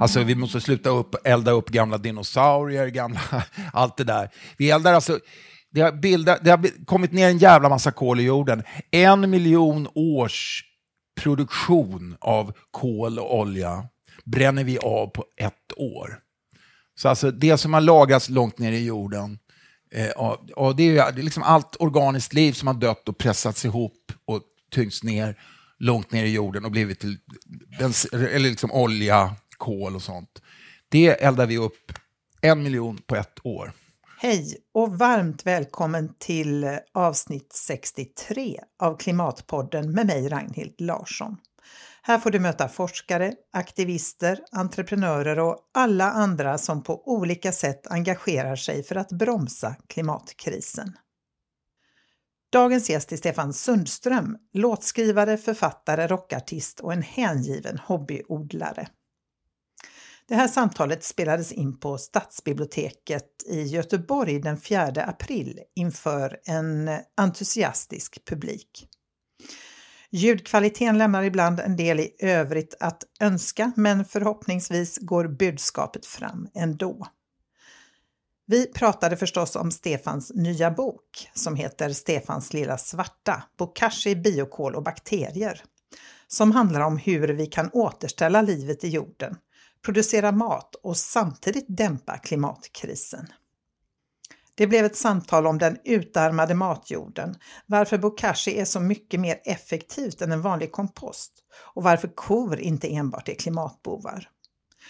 Alltså vi måste sluta upp, elda upp gamla dinosaurier, gamla, allt det där. Vi eldar alltså, det har, bildat, det har kommit ner en jävla massa kol i jorden. En miljon års produktion av kol och olja bränner vi av på ett år. Så alltså det som har lagrats långt ner i jorden, eh, och, och det är, det är liksom allt organiskt liv som har dött och pressats ihop och tyngts ner långt ner i jorden och blivit till eller liksom olja, kol och sånt. Det eldar vi upp en miljon på ett år. Hej och varmt välkommen till avsnitt 63 av Klimatpodden med mig Ragnhild Larsson. Här får du möta forskare, aktivister, entreprenörer och alla andra som på olika sätt engagerar sig för att bromsa klimatkrisen. Dagens gäst är Stefan Sundström, låtskrivare, författare, rockartist och en hängiven hobbyodlare. Det här samtalet spelades in på Stadsbiblioteket i Göteborg den 4 april inför en entusiastisk publik. Ljudkvaliteten lämnar ibland en del i övrigt att önska men förhoppningsvis går budskapet fram ändå. Vi pratade förstås om Stefans nya bok som heter Stefans lilla svarta, Bokashi, biokol och bakterier, som handlar om hur vi kan återställa livet i jorden, producera mat och samtidigt dämpa klimatkrisen. Det blev ett samtal om den utarmade matjorden, varför bokashi är så mycket mer effektivt än en vanlig kompost och varför kor inte enbart är klimatbovar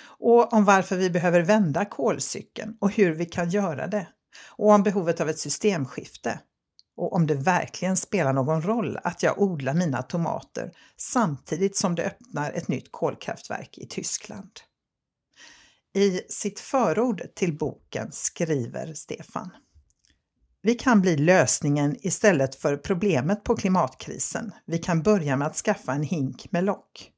och om varför vi behöver vända kolcykeln och hur vi kan göra det och om behovet av ett systemskifte och om det verkligen spelar någon roll att jag odlar mina tomater samtidigt som det öppnar ett nytt kolkraftverk i Tyskland. I sitt förord till boken skriver Stefan vi kan bli lösningen istället för problemet på klimatkrisen. Vi kan börja med att skaffa en hink med lock.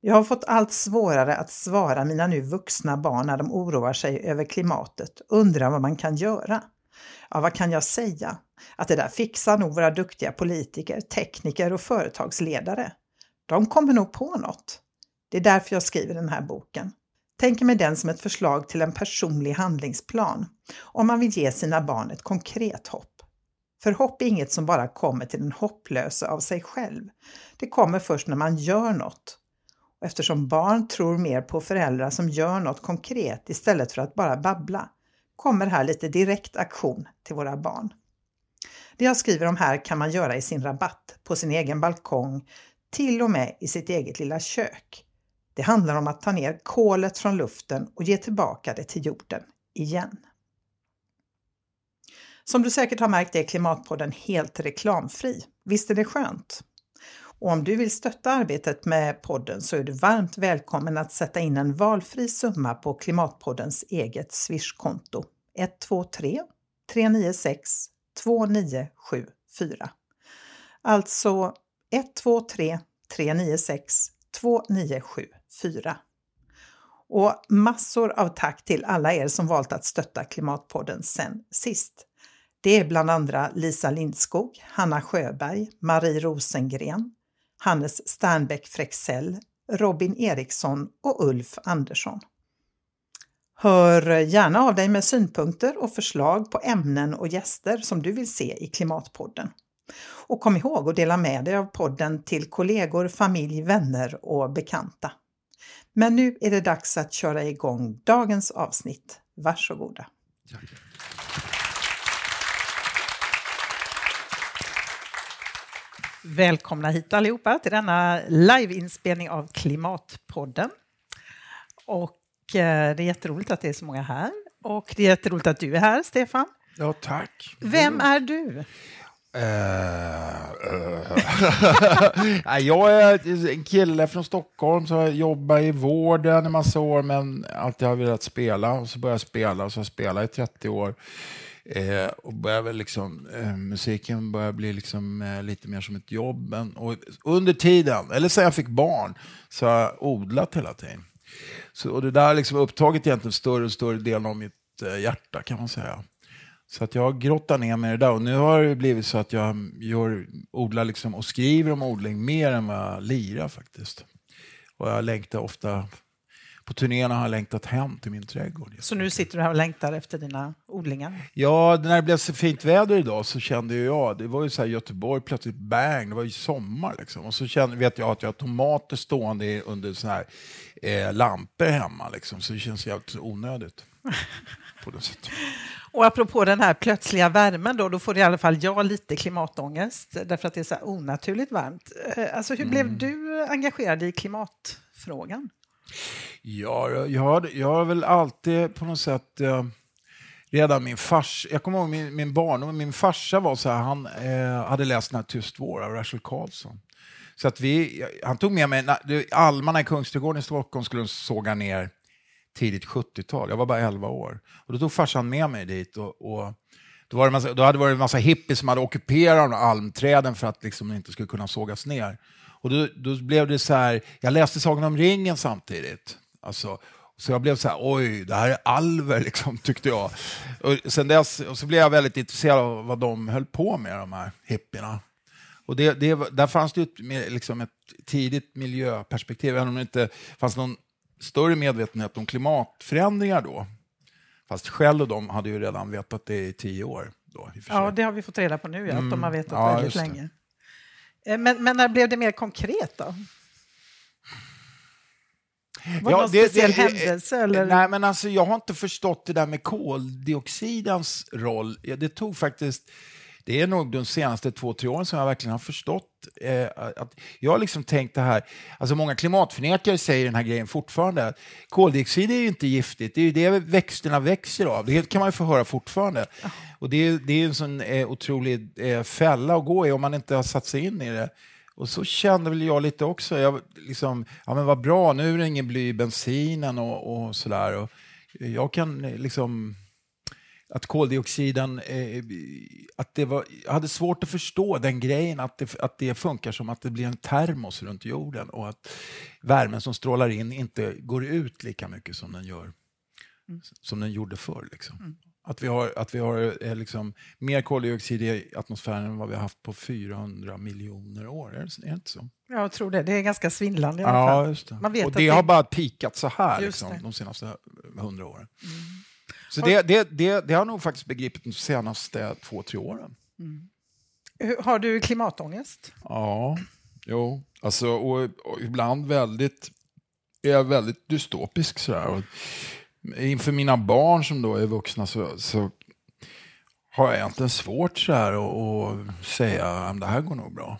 Jag har fått allt svårare att svara mina nu vuxna barn när de oroar sig över klimatet och undrar vad man kan göra. Ja, vad kan jag säga? Att det där fixar nog våra duktiga politiker, tekniker och företagsledare. De kommer nog på något. Det är därför jag skriver den här boken. Tänker mig den som ett förslag till en personlig handlingsplan om man vill ge sina barn ett konkret hopp. För hopp är inget som bara kommer till den hopplösa av sig själv. Det kommer först när man gör något och eftersom barn tror mer på föräldrar som gör något konkret istället för att bara babbla kommer här lite direkt aktion till våra barn. Det jag skriver om här kan man göra i sin rabatt, på sin egen balkong, till och med i sitt eget lilla kök. Det handlar om att ta ner kolet från luften och ge tillbaka det till jorden igen. Som du säkert har märkt är Klimatpodden helt reklamfri. Visst är det skönt? Och om du vill stötta arbetet med podden så är du varmt välkommen att sätta in en valfri summa på Klimatpoddens eget Swish-konto 123 396 2974. Alltså 123 396 2974. 4. Och massor av tack till alla er som valt att stötta Klimatpodden sen sist. Det är bland andra Lisa Lindskog, Hanna Sjöberg, Marie Rosengren, Hannes Sternbeck Frexell, Robin Eriksson och Ulf Andersson. Hör gärna av dig med synpunkter och förslag på ämnen och gäster som du vill se i Klimatpodden. Och kom ihåg att dela med dig av podden till kollegor, familj, vänner och bekanta. Men nu är det dags att köra igång dagens avsnitt. Varsågoda! Välkomna hit allihopa till denna liveinspelning av Klimatpodden. Och eh, det är jätteroligt att det är så många här. Och det är jätteroligt att du är här, Stefan. Ja, tack. Vem är du? Uh, uh. jag är en kille från Stockholm som jobbar i vården i massa år men alltid har velat spela. Och så började jag spela och så har jag spelat i 30 år. Eh, och börjar liksom, eh, musiken börjar bli liksom, eh, lite mer som ett jobb. Men, och under tiden, eller sen jag fick barn, så har jag odlat hela tiden. Så, och det där har liksom upptagit egentligen större och större delen av mitt eh, hjärta kan man säga. Så att jag har grottat ner mig i det där. Och nu har det blivit så att jag gör, odlar liksom, och skriver om odling mer än vad jag lirar faktiskt. Och jag längtar ofta på turnéerna har jag längtat hem till min trädgård. Så nu sitter du här och längtar efter dina odlingar? Ja, när det blev så fint väder idag så kände jag, det var ju så här Göteborg, plötsligt bang, det var ju sommar liksom. Och så kände, vet jag att jag har tomater stående under såna här eh, lampor hemma liksom, så det känns jävligt onödigt. på det sättet. Och apropå den här plötsliga värmen då, då får i alla fall jag lite klimatångest därför att det är så onaturligt varmt. Eh, alltså hur mm. blev du engagerad i klimatfrågan? Ja, jag, har, jag har väl alltid på något sätt eh, redan min fars, jag kommer ihåg min, min barndom, min farsa var så här, han eh, hade läst den här Tyst vår av Rachel Carlson. Så att vi, han tog med mig, almarna i Kungsträdgården i Stockholm skulle såga ner tidigt 70-tal. Jag var bara 11 år. Och då tog farsan med mig dit. Och, och då, var det massa, då hade det varit en massa hippies som hade ockuperat de almträden för att liksom inte skulle kunna sågas ner. Och då, då blev det så här, jag läste Sagan om ringen samtidigt. Alltså, så jag blev så här, oj, det här är alver, liksom, tyckte jag. Och, sen dess, och så blev jag väldigt intresserad av vad de höll på med, de här hippierna. Och det, det, där fanns det ett, liksom ett tidigt miljöperspektiv, även om det inte fanns någon större medvetenhet om klimatförändringar då. Fast Shell och de hade ju redan vetat det i tio år. Då, ja, det har vi fått reda på nu, ja, att de har mm. vetat ja, väldigt länge. Eh, men, men när blev det mer konkret då? Var det ja, någon det, speciell det, händelse? Eller? Nej, men alltså, jag har inte förstått det där med koldioxidens roll. Det tog faktiskt det är nog de senaste två, tre åren som jag verkligen har förstått eh, att jag har liksom tänkt det här, alltså många klimatförnekare säger den här grejen fortfarande, att koldioxid är ju inte giftigt, det är ju det växterna växer av, det kan man ju få höra fortfarande. Och det är, det är en sån eh, otrolig eh, fälla att gå i om man inte har satt sig in i det. Och så kände väl jag lite också, jag, liksom, ja men vad bra, nu är det ingen bly i bensinen och, och sådär. Och jag kan eh, liksom att koldioxiden, eh, att det var, jag hade svårt att förstå den grejen att det, att det funkar som att det blir en termos runt jorden och att värmen som strålar in inte går ut lika mycket som den gör mm. som den gjorde förr. Liksom. Mm. Att vi har, att vi har eh, liksom, mer koldioxid i atmosfären än vad vi har haft på 400 miljoner år. Är det, är det inte så? Jag tror det. Det är ganska svindlande i alla fall. Ja, just det. Man vet och det, det har bara pikat så här liksom, de senaste hundra åren. Mm. Så det, det, det, det har jag nog faktiskt begripit de senaste två, tre åren. Mm. Har du klimatångest? Ja, jo. Alltså, och, och ibland väldigt, är jag väldigt dystopisk. Sådär. Och inför mina barn som då är vuxna så, så har jag egentligen svårt så här att säga att det här går nog bra.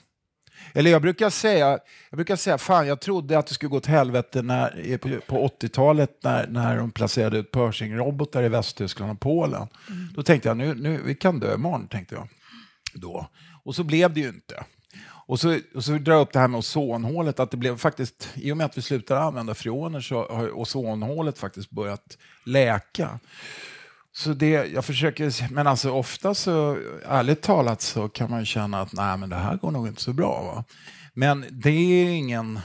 Eller jag brukar säga, jag brukar säga, fan jag trodde att det skulle gå åt helvete när, på, på 80-talet när, när de placerade ut Pershing-robotar i Västtyskland och Polen. Mm. Då tänkte jag, nu, nu, vi kan dö imorgon, tänkte jag. Då. Och så blev det ju inte. Och så, och så drar jag upp det här med ozonhålet, att det blev faktiskt, i och med att vi slutade använda freoner så har ozonhålet faktiskt börjat läka. Så det, jag försöker, men alltså ofta så, ärligt talat så kan man känna att nej men det här går nog inte så bra. Va? Men det är ingen,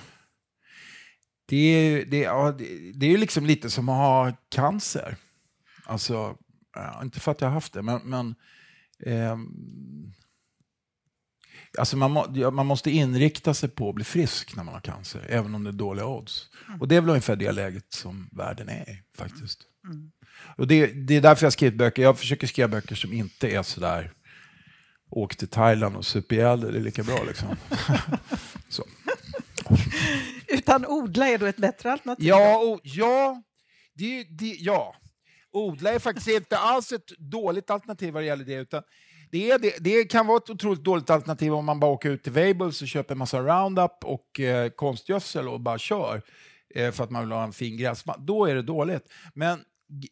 det är, det, ja, det, det är liksom lite som att ha cancer. Alltså, inte för att jag har haft det, men, men eh, alltså man, må, man måste inrikta sig på att bli frisk när man har cancer, även om det är dåliga odds. Mm. Och det är väl ungefär det läget som världen är i faktiskt. Mm. Och det, det är därför jag skrivit böcker. Jag försöker skriva böcker som inte är sådär åk till Thailand och sup ihjäl det är lika bra liksom. Så. Utan odla är då ett bättre alternativ? Ja, och, ja, det, det, ja. odla är faktiskt inte alls ett dåligt alternativ vad det gäller det. Utan det, är, det, det kan vara ett otroligt dåligt alternativ om man bara åker ut till Weibulls och köper en massa Roundup och eh, konstgödsel och bara kör eh, för att man vill ha en fin gräsmatta. Då är det dåligt. Men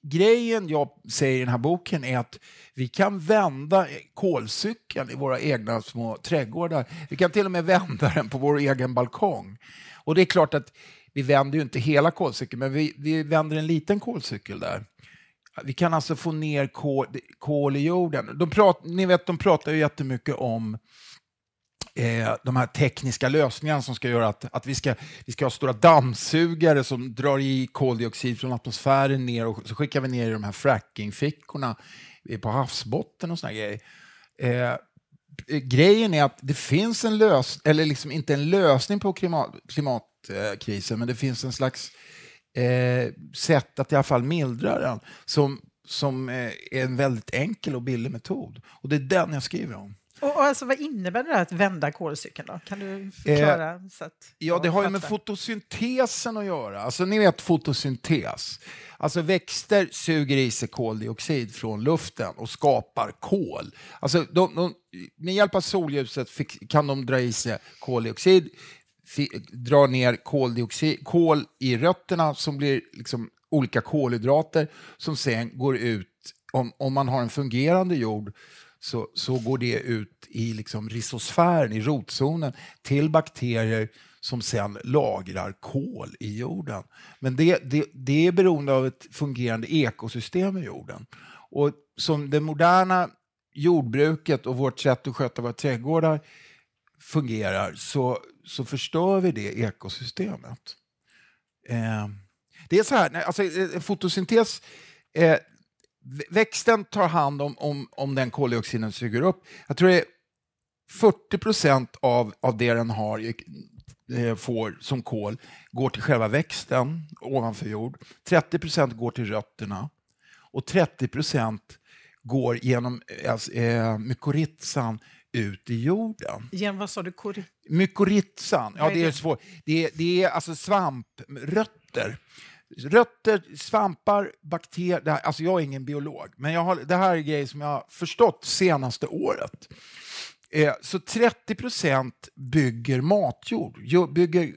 grejen jag säger i den här boken är att vi kan vända eh, kolcykeln i våra egna små trädgårdar. Vi kan till och med vända den på vår egen balkong. Och det är klart att vi vänder ju inte hela kolcykeln, men vi, vi vänder en liten kolcykel där. Vi kan alltså få ner kol, kol i jorden. De prat, ni vet, de pratar ju jättemycket om eh, de här tekniska lösningarna som ska göra att, att vi, ska, vi ska ha stora dammsugare som drar i koldioxid från atmosfären ner och så skickar vi ner i de här frackingfickorna på havsbotten och såna grejer. Eh, grejen är att det finns en lösning, eller liksom inte en lösning på klimat, klimatkrisen, men det finns en slags eh, sätt att i alla fall mildra den som, som eh, är en väldigt enkel och billig metod. Och det är den jag skriver om. Och, och alltså, vad innebär det att vända kolcykeln? Då? Kan du förklara? Eh, så att ja, det har ju med fotosyntesen att göra. Alltså, ni vet fotosyntes. Alltså växter suger i sig koldioxid från luften och skapar kol. Alltså, de, de, med hjälp av solljuset fick, kan de dra i sig koldioxid, drar ner koldioxid, kol i rötterna som blir liksom olika kolhydrater som sen går ut, om, om man har en fungerande jord, så, så går det ut i liksom risosfären, i rotzonen, till bakterier som sen lagrar kol i jorden. Men det, det, det är beroende av ett fungerande ekosystem i jorden. Och som det moderna jordbruket och vårt sätt att sköta våra trädgårdar fungerar så, så förstör vi det ekosystemet. Eh, det är så här, alltså, eh, fotosyntes, eh, växten tar hand om, om, om den koldioxiden den suger upp. Jag tror det är 40 procent av, av det den har, eh, får som kol går till själva växten ovanför jord. 30 procent går till rötterna och 30 procent går genom eh, alltså, eh, mykorrhizan ut i jorden. Igen, vad sa du? Mykorrhizan, ja, det är svårt. Det är, det är alltså svamprötter. Rötter, svampar, bakterier. Alltså jag är ingen biolog, men jag har, det här är grejer som jag har förstått senaste året. Eh, så 30 procent bygger matjord, bygger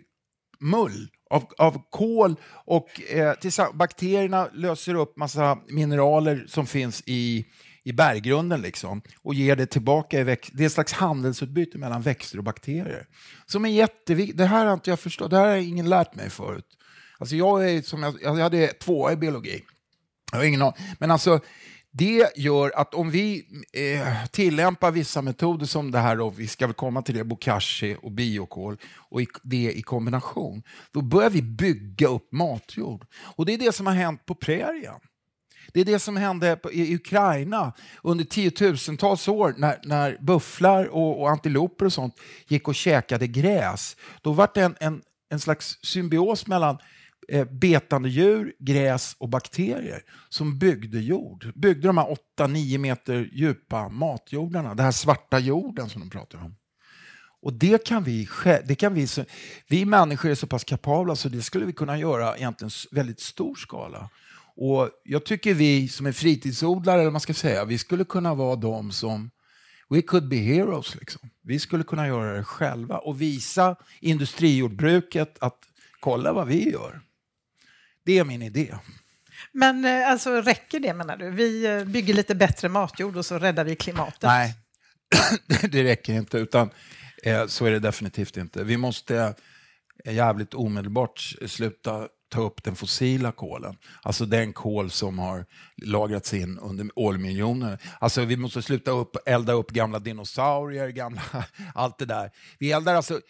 mull av, av kol och eh, bakterierna löser upp massa mineraler som finns i, i berggrunden liksom, och ger det tillbaka. I växt, det är ett slags handelsutbyte mellan växter och bakterier. Som är jätteviktigt. Det här har inte jag förstått. Det här har ingen lärt mig förut. Alltså jag, är, som jag, jag hade två i biologi. Jag har ingen aning. Men alltså, det gör att om vi eh, tillämpar vissa metoder som det här, och vi ska väl komma till det, bokashi och biokol, och i, det i kombination, då börjar vi bygga upp matjord. Och det är det som har hänt på prärien. Det är det som hände i Ukraina under tiotusentals år när, när bufflar och, och antiloper och sånt gick och käkade gräs. Då var det en, en, en slags symbios mellan eh, betande djur, gräs och bakterier som byggde jord. Byggde de här 8-9 meter djupa matjordarna, den här svarta jorden som de pratar om. Och det kan vi, det kan vi, vi människor är så pass kapabla så det skulle vi kunna göra egentligen väldigt stor skala. Och jag tycker vi som är fritidsodlare, eller man ska säga, vi skulle kunna vara de som We could be heroes. Liksom. Vi skulle kunna göra det själva och visa industrijordbruket att kolla vad vi gör. Det är min idé. Men eh, alltså, räcker det menar du? Vi eh, bygger lite bättre matjord och så räddar vi klimatet? Nej, det räcker inte. Utan eh, så är det definitivt inte. Vi måste jävligt omedelbart sluta ta upp den fossila kolen. Alltså den kol som har lagrats in under årmiljoner. Alltså vi måste sluta upp, elda upp gamla dinosaurier, gamla, allt det där. Vi eldar alltså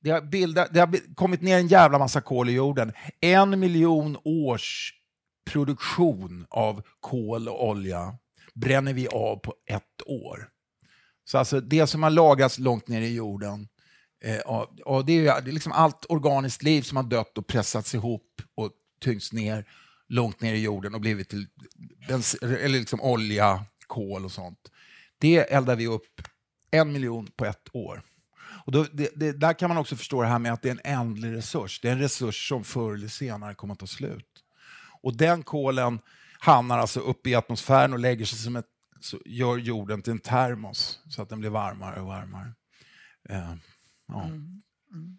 det har, bildat, det har kommit ner en jävla massa kol i jorden. En miljon års produktion av kol och olja bränner vi av på ett år. Så alltså det som har lagrats långt ner i jorden, eh, och, det är, det är liksom allt organiskt liv som har dött och pressats ihop och tyngts ner långt ner i jorden och blivit till eller liksom olja, kol och sånt. Det eldar vi upp en miljon på ett år. Och då, det, det, där kan man också förstå det här med att det är en ändlig resurs. Det är en resurs som förr eller senare kommer att ta slut. Och den kolen hamnar alltså uppe i atmosfären och lägger sig som ett, så gör jorden till en termos så att den blir varmare och varmare. Eh, ja. Mm. Mm.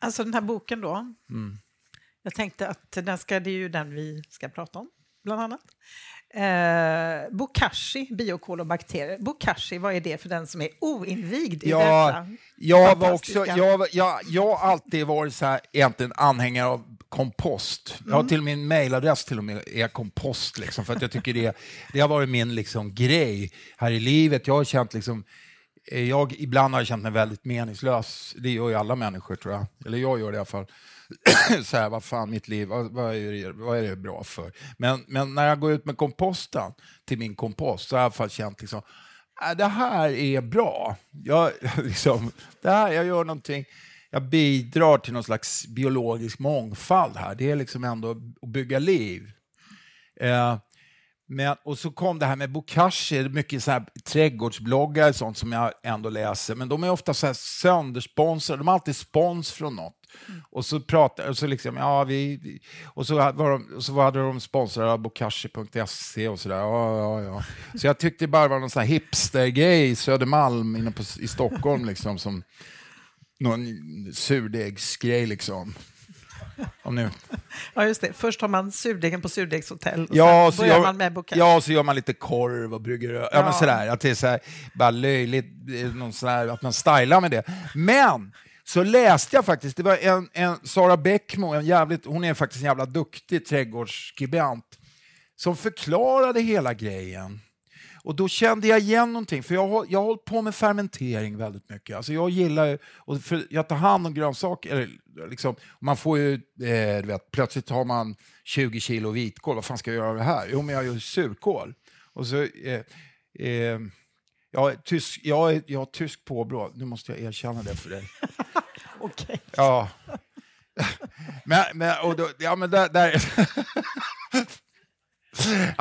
Alltså den här boken då. Mm. Jag tänkte att den ska, det är ju den vi ska prata om, bland annat. Eh, bokashi, biokol och bakterier. Bokashi, vad är det för den som är oinvigd i ja, detta? Jag, var också, jag, jag, jag har alltid varit så här, egentligen anhängare av kompost. Jag har mm. till min mejladress till och med är kompost, liksom, för att jag tycker det, det har varit min liksom, grej här i livet. Jag har känt liksom, jag, ibland har jag känt mig väldigt meningslös. Det gör ju alla människor tror jag. Eller jag gör det i alla fall. så här, vad fan mitt liv, vad, vad, är det, vad är det bra för? Men, men när jag går ut med komposten till min kompost så har jag i alla fall känt liksom, äh, det här är bra. Jag, liksom, det här, jag gör någonting, jag bidrar till någon slags biologisk mångfald här. Det är liksom ändå att bygga liv. Eh, men, och så kom det här med bokashi, mycket så här trädgårdsbloggar och sånt som jag ändå läser, men de är ofta så här söndersponsrade, de har alltid spons från något. Mm. Och så pratade, och så liksom, ja vi, och så, var de, så hade de sponsrade av bokashi.se och sådär. Ja, ja, ja. Så jag tyckte det bara var någon sån här hipstergrej i Södermalm inne på, i Stockholm, liksom, som någon surdegsgrej liksom. Om nu. Ja, just det. Först har man surdegen på surdegshotell och ja, sen börjar gör, man med bokashi. Ja, så gör man lite korv och brygger ja. ja. men sådär. Att det är så här, bara löjligt, någon sådär, att man stylar med det. Men så läste jag faktiskt, det var en, en Sara Bäckmo, en jävligt, hon är faktiskt en jävla duktig trädgårdsskribent, som förklarade hela grejen. Och då kände jag igen någonting, för jag har, jag har hållit på med fermentering väldigt mycket. Alltså jag gillar och för jag tar hand om grönsaker. Liksom, man får ju, eh, du vet, plötsligt har man 20 kilo vitkål, vad fan ska jag göra av det här? Jo, men jag gör surkål. Och så, eh, eh, jag, tysk, jag, jag har tysk påbrå, nu måste jag erkänna det för dig. Okej. Okay. Ja. men, men, och då, ja, men där... där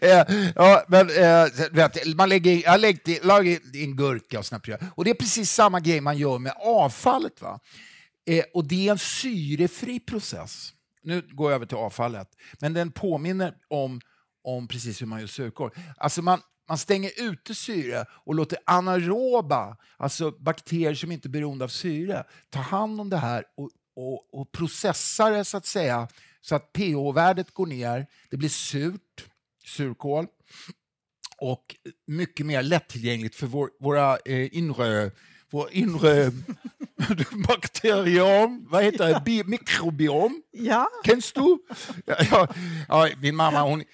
Eh, ja, men, ja, men vet, man lägger, jag lägger in gurka och såna Och det är precis samma grej man gör med avfallet. Va? Eh, och det är en syrefri process. Nu går jag över till avfallet. Men den påminner om, om precis hur man gör surkål. Alltså man, man stänger ute syre och låter anaeroba, alltså bakterier som inte är beroende av syre, ta hand om det här och, och, och processa det så att säga så att pH-värdet går ner, det blir surt, surkål, och mycket mer lättillgängligt för vår, våra eh, inre, vår inre bakterium, vad heter det, Bi mikrobiom. Ja. Känns du? Ja, ja, min mamma hon,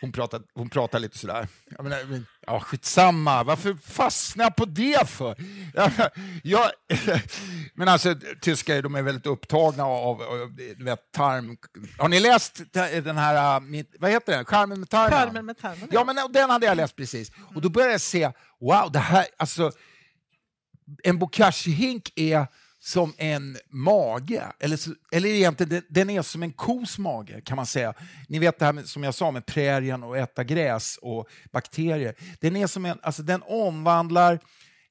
hon pratar, hon pratar lite sådär. Jag menar, ja, skitsamma, varför fastnar jag på det för? Jag, men alltså, tyskar de är väldigt upptagna av, av du vet, tarm... Har ni läst den här, äh, vad heter den, Charmen med tarmen? Charmen med tarmen, ja. men den hade jag läst precis. Och då började jag se, wow, det här, alltså, en bokashi-hink är som en mage, eller, eller egentligen den är som en kos mage kan man säga. Ni vet det här med, som jag sa med prärien och äta gräs och bakterier. Den, är som en, alltså den omvandlar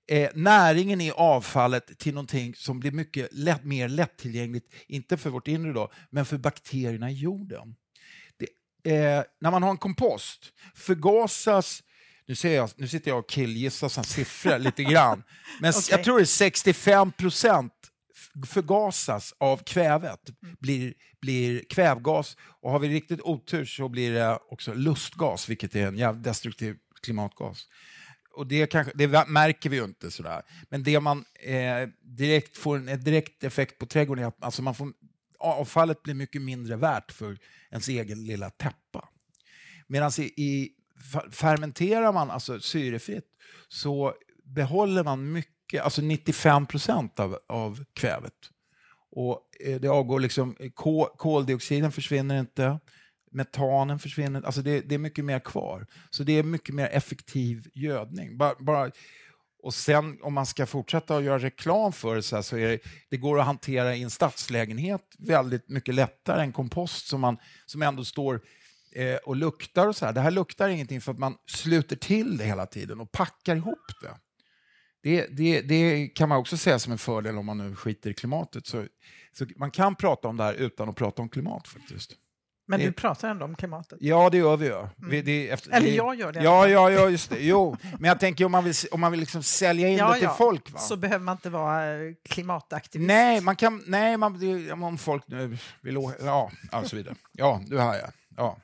eh, näringen i avfallet till någonting som blir mycket lätt, mer lättillgängligt, inte för vårt inre då, men för bakterierna i jorden. Det, eh, när man har en kompost förgasas nu, ser jag, nu sitter jag och killgissar siffror lite grann. Men okay. jag tror det är 65 procent förgasas av kvävet, blir, blir kvävgas. Och har vi riktigt otur så blir det också lustgas, vilket är en jävligt destruktiv klimatgas. Och det, kanske, det märker vi ju inte sådär. Men det man eh, direkt får en, en direkt effekt på trädgården är att alltså man får, avfallet blir mycket mindre värt för ens egen lilla täppa. Medan i, i fermenterar man alltså syrefritt så behåller man mycket, alltså 95 procent av, av kvävet. Och eh, det avgår liksom, eh, koldioxiden försvinner inte, metanen försvinner alltså det, det, är mycket mer kvar. Så det är mycket mer effektiv gödning. Bara, bara, och sen om man ska fortsätta att göra reklam för det så, här, så är det, det går att hantera i en stadslägenhet väldigt mycket lättare än kompost som, man, som ändå står eh, och luktar och så här. Det här luktar ingenting för att man sluter till det hela tiden och packar ihop det. Det, det, det kan man också säga som en fördel om man nu skiter i klimatet. Så, så man kan prata om det här utan att prata om klimat faktiskt. Men du pratar ändå om klimatet? Ja, det gör vi ju. Mm. Det, efter, Eller jag gör det. Ja, ja, ja, just det. Jo. Men jag tänker om man vill, om man vill liksom sälja in ja, det till ja. folk. Va? Så behöver man inte vara eh, klimataktivist. Nej, man kan, nej man, om folk nu vill... Ja, och så vidare. Ja, du hör jag. Ja.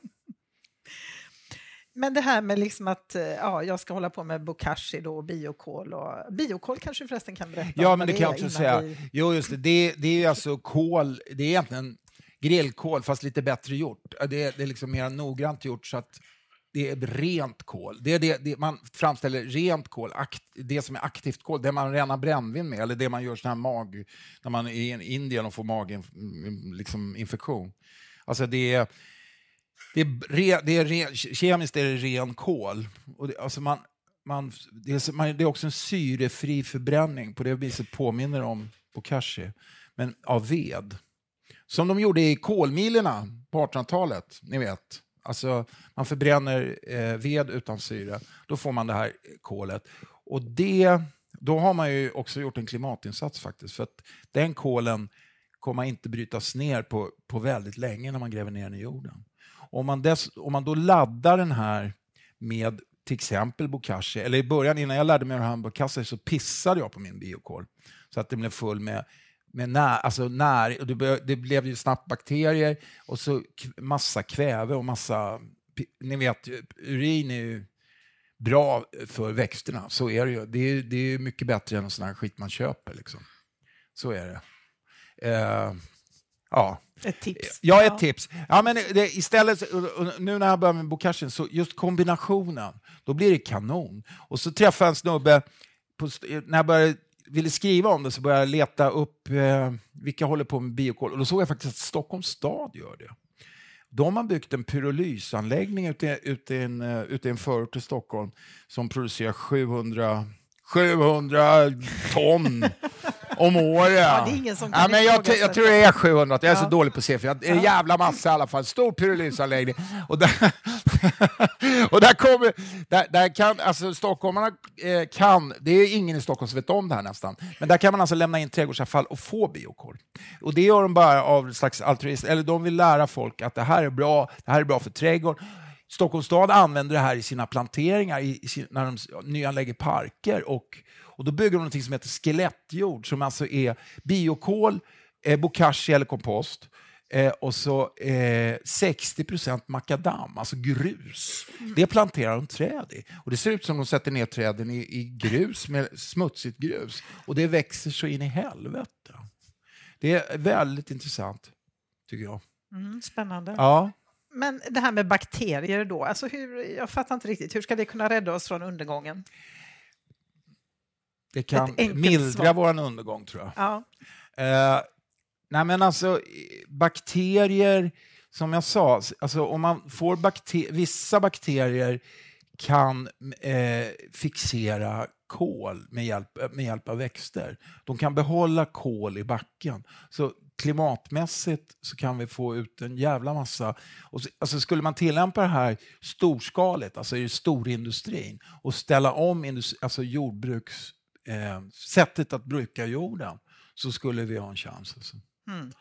Men det här med liksom att eh, ja, jag ska hålla på med bokashi då, och biokol. Och, biokol kanske du förresten kan berätta Ja, men det, det kan jag också säga. Vi... Jo, just det. det. Det är ju alltså kol, det är egentligen grillkol fast lite bättre gjort. Det är, det är liksom mer noggrant gjort så att det är rent kol. Det är det, det, man framställer rent kol, akt, det som är aktivt kol, det man renar brännvin med, eller det man gör sån här mag, när man är i Indien och får maginfektion. Liksom, alltså det är det är, re, det är re, kemiskt är det ren kol. Och det, alltså man, man, det, är, man, det är också en syrefri förbränning, på det viset påminner om bokashi, men av ved. Som de gjorde i kolmilerna på 1800-talet, ni vet. Alltså, man förbränner eh, ved utan syre, då får man det här kolet. Och det, då har man ju också gjort en klimatinsats faktiskt, för att den kolen kommer inte brytas ner på, på väldigt länge när man gräver ner den i jorden. Om man, dess, om man då laddar den här med till exempel bokashi, eller i början innan jag lärde mig att göra bokashi så pissade jag på min biokol så att den blev full med med när, alltså när, och det, det blev ju snabbt bakterier och så massa kväve och massa... Ni vet, urin är ju bra för växterna, så är det ju. Det är, det är mycket bättre än sån här skit man köper. Liksom. Så är det. Eh, ja. Ett tips. Ja, ett ja. tips. Ja, men det, istället, nu när jag börjar med bokashi, så just kombinationen, då blir det kanon. Och så träffade jag en snubbe, på, när jag började ville skriva om det så började jag leta upp eh, vilka håller på med biokol. Och då såg jag faktiskt att Stockholms stad gör det. De har byggt en pyrolysanläggning ute, ute, i en, uh, ute i en förort till Stockholm som producerar 700, 700 ton om året. Ja, det är ingen som kan ja, men jag, jag tror det är 700, jag är ja. så dålig på siffror. En jävla massa i alla fall, stor pyrolysanläggning. Och där, och där kommer, där, där kan, alltså stockholmarna eh, kan, det är ingen i Stockholm som vet om det här nästan, men där kan man alltså lämna in trädgårdsavfall och få biokol. Och det gör de bara av slags altruism, eller de vill lära folk att det här är bra, det här är bra för trädgården. Stockholms stad använder det här i sina planteringar, i, i när de nyanlägger parker och och då bygger de något som heter skelettjord, som alltså är biokol, eh, bokashi eller kompost. Eh, och så eh, 60% makadam, alltså grus. Det planterar de träd i. Och det ser ut som de sätter ner träden i, i grus, med smutsigt grus. Och det växer så in i helvete. Det är väldigt intressant, tycker jag. Mm, spännande. Ja. Men det här med bakterier då, alltså hur, jag fattar inte riktigt, hur ska det kunna rädda oss från undergången? Det kan mildra vår undergång, tror jag. Ja. Eh, nej, men alltså, bakterier, som jag sa, alltså, om man får bakter vissa bakterier kan eh, fixera kol med hjälp, med hjälp av växter. De kan behålla kol i backen. Så klimatmässigt så kan vi få ut en jävla massa... Och så, alltså skulle man tillämpa det här storskaligt, alltså i storindustrin, och ställa om industri, alltså jordbruks eh, sättet att bruka jorden så skulle vi ha en chans. Alltså. Mm.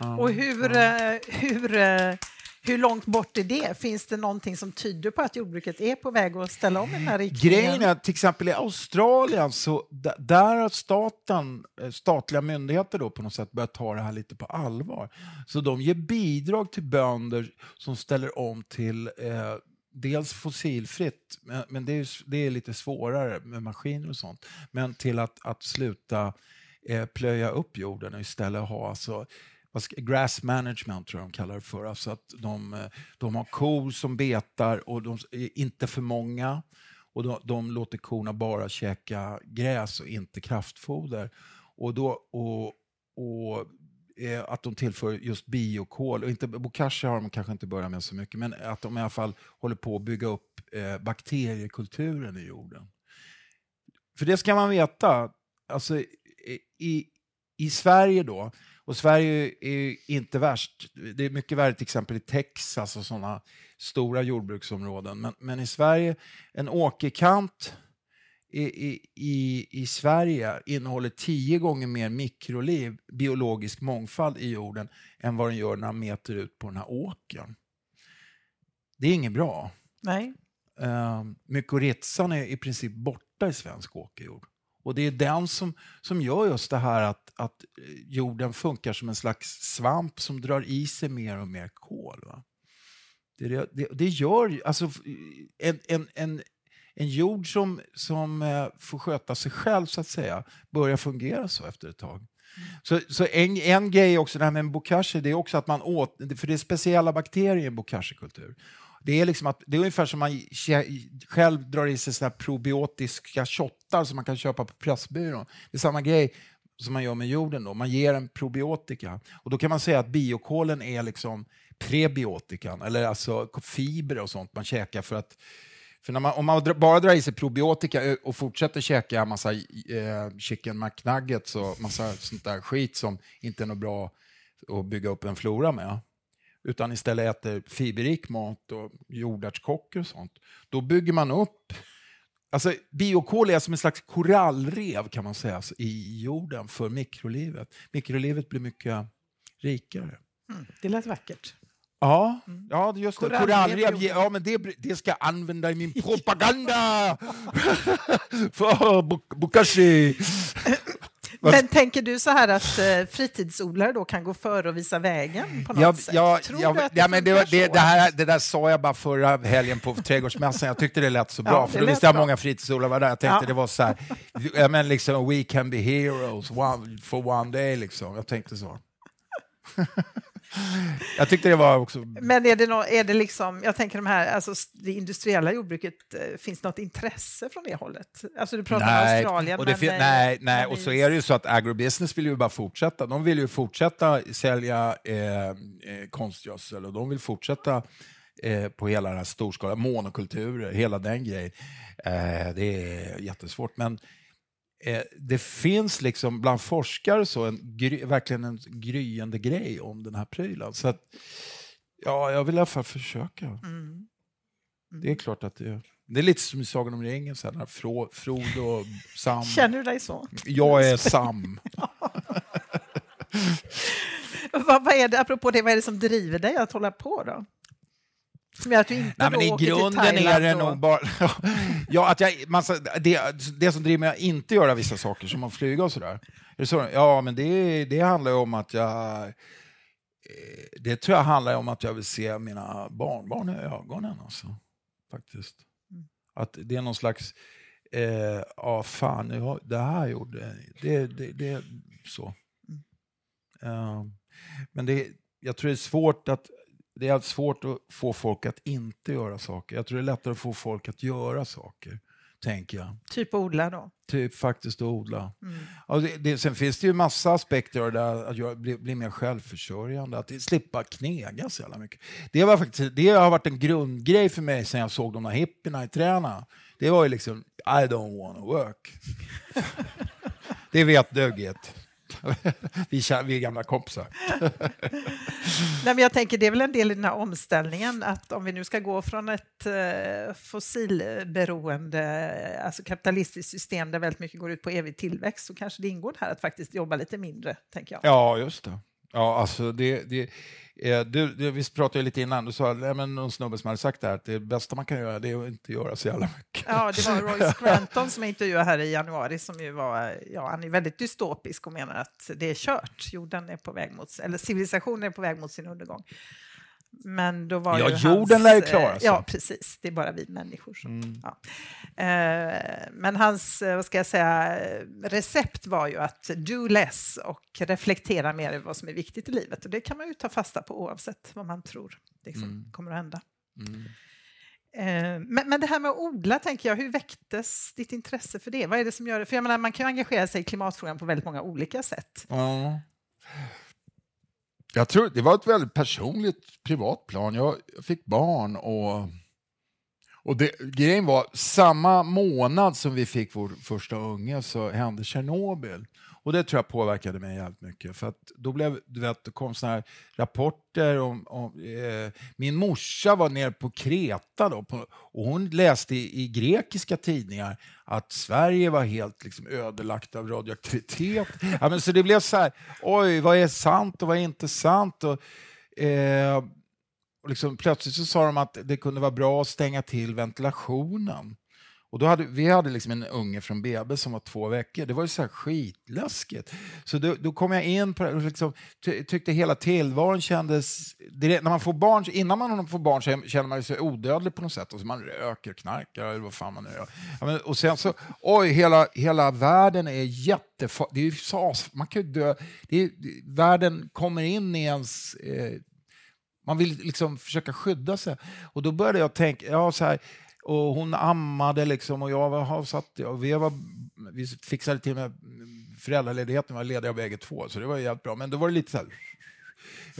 Ja, och hur, ja. Eh, hur, eh, hur långt bort är det? Finns det någonting som tyder på att jordbruket är på väg att ställa om den här riktningen? Grejen är till exempel i Australien så där har staten, eh, statliga myndigheter då på något sätt börjat ta det här lite på allvar. Så de ger bidrag till bönder som ställer om till eh, dels fossilfritt, men, men det, är, det är lite svårare med maskiner och sånt, men till att, att sluta eh, plöja upp jorden och istället ha alltså, grass management tror jag de kallar det för. Alltså att de, eh, de har kor som betar och de är inte för många. Och de, de låter korna bara käka gräs och inte kraftfoder. Och, då, och, och eh, att de tillför just biokol. Och inte, bokashi har de kanske inte börjat med så mycket, men att de i alla fall håller på att bygga upp eh, bakteriekulturen i jorden. För det ska man veta, alltså, i, i Sverige då, och Sverige är inte värst, det är mycket värre till exempel i Texas och sådana stora jordbruksområden, men, men i Sverige, en åkerkant i, i, i Sverige innehåller tio gånger mer mikroliv, biologisk mångfald i jorden, än vad den gör när man mäter ut på den här åkern. Det är inget bra. Nej. Uh, mykorrhizan är i princip borta i svensk åkerjord. Och det är den som, som gör just det här att, att jorden funkar som en slags svamp som drar i sig mer och mer kol. Va? Det, det, det gör alltså en, en, en en jord som, som eh, får sköta sig själv så att säga börjar fungera så efter ett tag. Mm. Så, så en, en grej också det här med bokashi, det är också att man åt, för det är speciella bakterier i en bokashi-kultur. Det är, liksom att, det är ungefär som man själv drar i sig såna probiotiska shottar som man kan köpa på Pressbyrån. Det är samma grej som man gör med jorden. Då. Man ger en probiotika. Och då kan man säga att biokolen är liksom prebiotikan, eller alltså fibrer och sånt man käkar för att för när man, om man bara drar i sig probiotika eh, och fortsätter käka massa eh, chicken McNuggets och massa sånt där skit som inte är något bra att bygga upp en flora med, utan istället äter fiberrik mat och jordärtskockor och sånt, då bygger man upp Alltså, biokol är som en slags korallrev kan man säga alltså, i jorden för mikrolivet. Mikrolivet blir mycket rikare. Mm, det lät vackert. Ja, mm. ja just det. Korallrev, ja, men det, det ska jag använda i min propaganda! för Bokashi! Men tänker du så här att eh, fritidsodlare då kan gå före och visa vägen på något ja, sätt? Ja, Tror ja, du att det, ja, men det, det, det, här, det där sa jag bara förra helgen på trädgårdsmässan. Jag tyckte det lät så bra, ja, för då visste jag många fritidsodlare var där. Jag tänkte ja. det var så här, men liksom, we can be heroes one, for one day, liksom. Jag tänkte så. Jag tyckte det var också... Men är det, no, är det liksom, jag tänker de här, alltså det industriella jordbruket, eh, finns något intresse från det hållet? Alltså du pratar nej, om Australien, och men... nej, nej, och så är det ju så att agrobusiness vill ju bara fortsätta. De vill ju fortsätta sälja eh, eh, konstgödsel och de vill fortsätta eh, på hela den här storskaliga monokulturer, hela den grejen. Eh, det är jättesvårt, men eh, det finns liksom bland forskare så en, gry, verkligen en gryende grej om den här prylen. Så att, ja, jag vill i alla fall försöka. Mm. Mm. Det är klart att det det är lite som i Sagan om ringen, så här, Fro, Frodo och Sam. Känner du dig så? Jag är Sam. vad, vad, är det, apropå det, vad är det som driver dig att hålla på då? Som gör att du inte Nej, men I grunden är det nog bara... ja, att jag, massa, det, det som driver mig att inte göra vissa saker, som att flyga och sådär. Så, ja, men det, det handlar ju om att jag... Eh, det tror jag handlar om att jag vill se mina barnbarn i ögonen. Alltså, faktiskt. Mm. Att det är någon slags... Eh, ja, fan, det här gjorde... Det, det, det så. Mm. Uh, men det, jag tror det är svårt att det är svårt att få folk att inte göra saker. Jag tror det är lättare att få folk att göra saker, tänker jag. Typ odla då? Typ faktiskt odla. Mm. Och det, sen finns det ju massa aspekter av det att jag blir, blir mer självförsörjande, att slippa knega så jävla mycket. Det, var faktiskt, det har varit en grundgrej för mig sen jag såg de där hippierna i träna. Det var ju liksom, I don't wanna work. det vet Dugget. vi, vi är gamla kompisar. Nej, men jag tänker det är väl en del i den här omställningen att om vi nu ska gå från ett eh, fossilberoende, alltså kapitalistiskt system där väldigt mycket går ut på evig tillväxt så kanske det ingår här att faktiskt jobba lite mindre, tänker jag. Ja, just det. Ja, alltså det, det, eh, du, du, vi pratade lite innan, du sa att någon snubbe som hade sagt det här, att det bästa man kan göra det är att inte göra så jävla mycket. Ja, det var Roy Scranton som jag intervjuade här i januari, som ju var, ja, han är väldigt dystopisk och menar att det är kört, jorden är på väg mot, eller civilisationen är på väg mot sin undergång. Men då var ja, ju jorden lär ju klara sig. Ja, precis. Det är bara vi människor som... Mm. Ja. Eh, men hans, eh, vad ska jag säga, recept var ju att do less och reflektera mer över vad som är viktigt i livet. Och det kan man ju ta fasta på oavsett vad man tror liksom, mm. kommer att hända. Mm. Eh, men, men det här med att odla, tänker jag, hur väcktes ditt intresse för det? Vad är det som gör det? För jag menar, man kan ju engagera sig i klimatfrågan på väldigt många olika sätt. Ja. Jag tror det var ett väldigt personligt, privat plan. Jag, fick barn och, och det, grejen var, samma månad som vi fick vår första unge så hände Tjernobyl. Och det tror jag påverkade mig jävligt mycket. För att då blev, du vet, det kom såna här rapporter om... om eh, min morsa var nere på Kreta då, på, och hon läste i, i, grekiska tidningar att Sverige var helt liksom, ödelagt av radioaktivitet. Ja, men så det blev så här, oj, vad är sant och vad är inte sant? Och, eh, och liksom, plötsligt så sa de att det kunde vara bra att stänga till ventilationen. Och då hade, vi hade liksom en unge från BB som var två veckor. Det var ju så här skitläskigt. Så då, då kom jag in på det och liksom, ty, tyckte hela tillvaron kändes... Direkt, när man får barn, innan man får barn så känner man sig odödlig på något sätt. Och så man röker, knarkar eller vad fan man nu gör. Ja, men, och sen så, oj, hela, hela världen är jättefarlig. Det är ju sas, man kan ju dö. Det är, världen kommer in i ens... Eh, man vill liksom försöka skydda sig. Och då började jag tänka, ja, så här, och hon ammade liksom och jag var, satt, och vi, var, vi fixade till med föräldraledigheten, vi var lediga bägge två, så det var jävligt bra. Men då var det lite så här,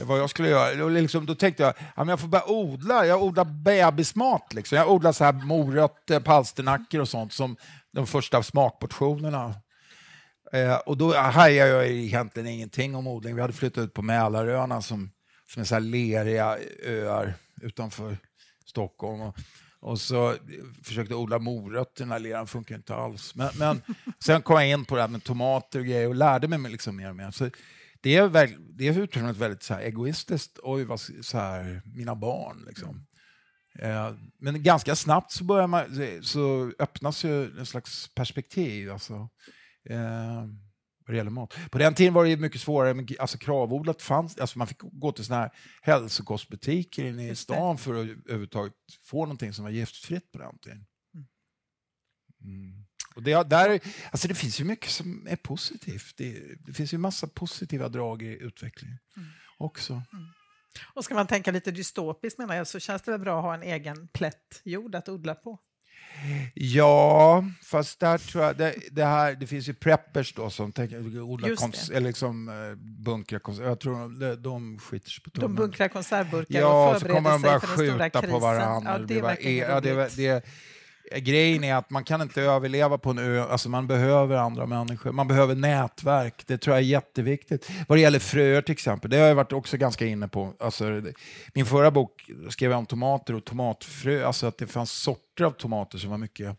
vad jag skulle göra. Och liksom, då tänkte jag, ja, men jag får börja odla. Jag odlar bebismat. Liksom. Jag odlar så här morötter, palsternackor och sånt som de första smakportionerna. Eh, och då hajade jag egentligen ingenting om odling. Vi hade flyttat ut på Mälaröarna som, som är så här leriga öar utanför Stockholm. Och, och så eh, försökte odla morötter, den här leran funkar inte alls. Men, men sen kom jag in på det här med tomater och grejer och lärde mig liksom mer och mer. Så det är, väl, det är utifrån väldigt så här egoistiskt, oj, vad, så här, mina barn. Liksom. Eh, men ganska snabbt så, börjar man, så öppnas ju en slags perspektiv. Alltså, eh, vad det gäller mat. På den tiden var det mycket svårare, men alltså kravodlat fanns, alltså man fick gå till såna här hälsokostbutiker inne i stan för att överhuvudtaget få någonting som var giftfritt på den tiden. Mm. mm. Och det, där, alltså det finns ju mycket som är positivt. Det, det finns ju massa positiva drag i utvecklingen mm. också. Mm. Och ska man tänka lite dystopiskt menar jag, så känns det väl bra att ha en egen plätt jord att odla på? Ja, fast där tror jag, det, det, här, det finns ju preppers då som tänker odla kons, eller liksom, bunkra konserver. Jag tror de, de skiter sig på tummen. De bunkrar konservburkar ja, och förbereder sig för den stora krisen. På varandra. Ja, det, det, var, ja, det, det, grejen är att man kan inte överleva på en ö, alltså man behöver andra människor, man behöver nätverk, det tror jag är jätteviktigt. Vad det gäller fröer till exempel, det har jag varit också ganska inne på. Alltså, min förra bok skrev jag om tomater och tomatfrö, alltså att det fanns sorter av tomater som var mycket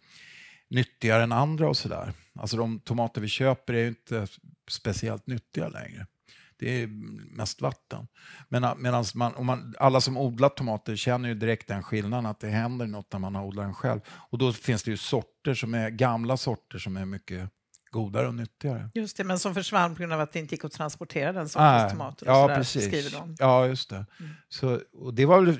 nyttigare än andra och sådär. Alltså de tomater vi köper är ju inte speciellt nyttiga längre. Det är mest vatten. Men medan man, man, alla som odlar tomater känner ju direkt den skillnaden att det händer något när man har odlat den själv. Och då finns det ju sorter som är gamla sorter som är mycket godare och nyttigare. Just det, men som försvann på grund av att det inte gick att transportera den sortens tomater. ja, sådär, precis. Skriver de. Ja, just det. Mm. Så, och det, var väl,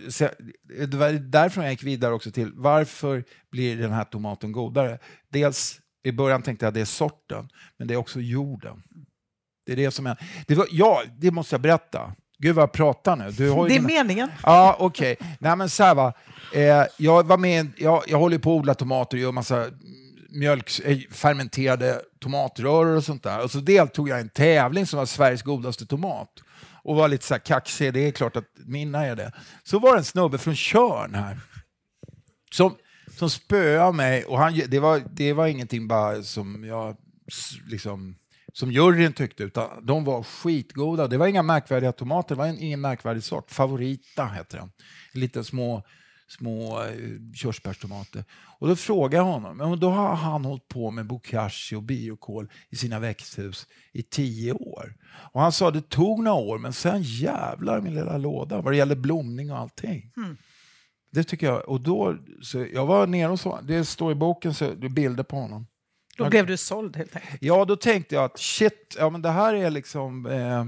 det var därför jag gick vidare också till varför blir den här tomaten godare? Dels i början tänkte jag att det är sorten, men det är också jorden. Det är det som är... Det var, ja, det måste jag berätta. Gud vad jag pratar nu. Det är dina... meningen. Ja, okej. Okay. Nej men så här va. Eh, jag var med, jag, jag håller på att odla tomater och gör massa mjölk, eh, fermenterade tomatröror och sånt där. Och så deltog jag i en tävling som var Sveriges godaste tomat. Och var lite så här kaxig, det är klart att mina är det. Så var det en snubbe från Körn här. Som, som spöade mig och han, det, var, det var ingenting bara som jag liksom som juryn tyckte, utan de var skitgoda. Det var inga märkvärdiga tomater, det var ingen märkvärdig sort. Favorita hette den. Lite små, små eh, körsbärstomater. Och då frågade jag honom, men då har han hållit på med bokashi och biokål i sina växthus i tio år. Och han sa det tog några år, men sen jävlar min lilla låda vad det gäller blomning och allting. Mm. Det tycker jag. Och då, så jag var nere och så, det står i boken, så bilder på honom. Då blev du såld helt enkelt? Ja, då tänkte jag att shit, ja, men det här är liksom eh,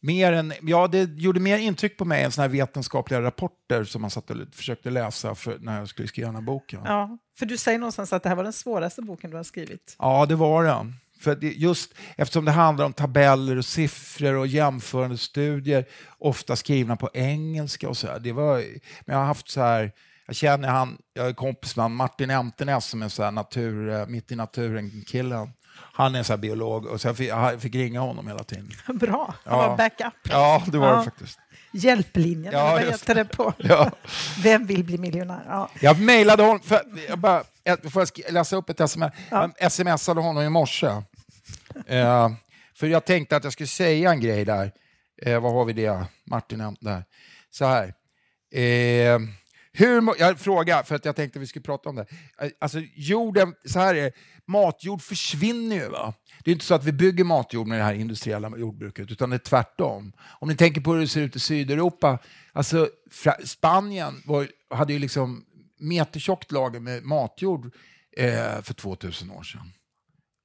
mer än, ja, det gjorde mer intryck på mig än såna här vetenskapliga rapporter som man satt och försökte läsa för, när jag skulle skriva den här boken. Ja, för du säger någonstans att det här var den svåraste boken du har skrivit. Ja, det var den. För det, just eftersom det handlar om tabeller och siffror och jämförande studier, ofta skrivna på engelska och så här. Det var, men jag har haft så här jag känner han, jag är kompis med han, Martin Emtenäs som är så här natur, eh, mitt i naturen-killen. Han är så biolog och så jag fick, jag fick ringa honom hela tiden. Bra, han ja. var backup. Ja, det var ja. det faktiskt. Hjälplinjen, ja, vad heter det på? Ja. Vem vill bli miljonär? Ja. Jag mejlade honom, för, jag bara, får jag läsa upp ett sms? Ja. Jag smsade honom i morse. uh, för jag tänkte att jag skulle säga en grej där. Uh, vad har vi det? Martin där. Så här. Uh, hur, jag frågar, för att jag tänkte att vi skulle prata om det. Alltså jorden, så här är det, matjord försvinner ju. Va? Det är inte så att vi bygger matjord med det här industriella jordbruket, utan det är tvärtom. Om ni tänker på hur det ser ut i Sydeuropa, alltså Spanien var, hade ju liksom metertjockt lager med matjord eh, för 2000 år sedan.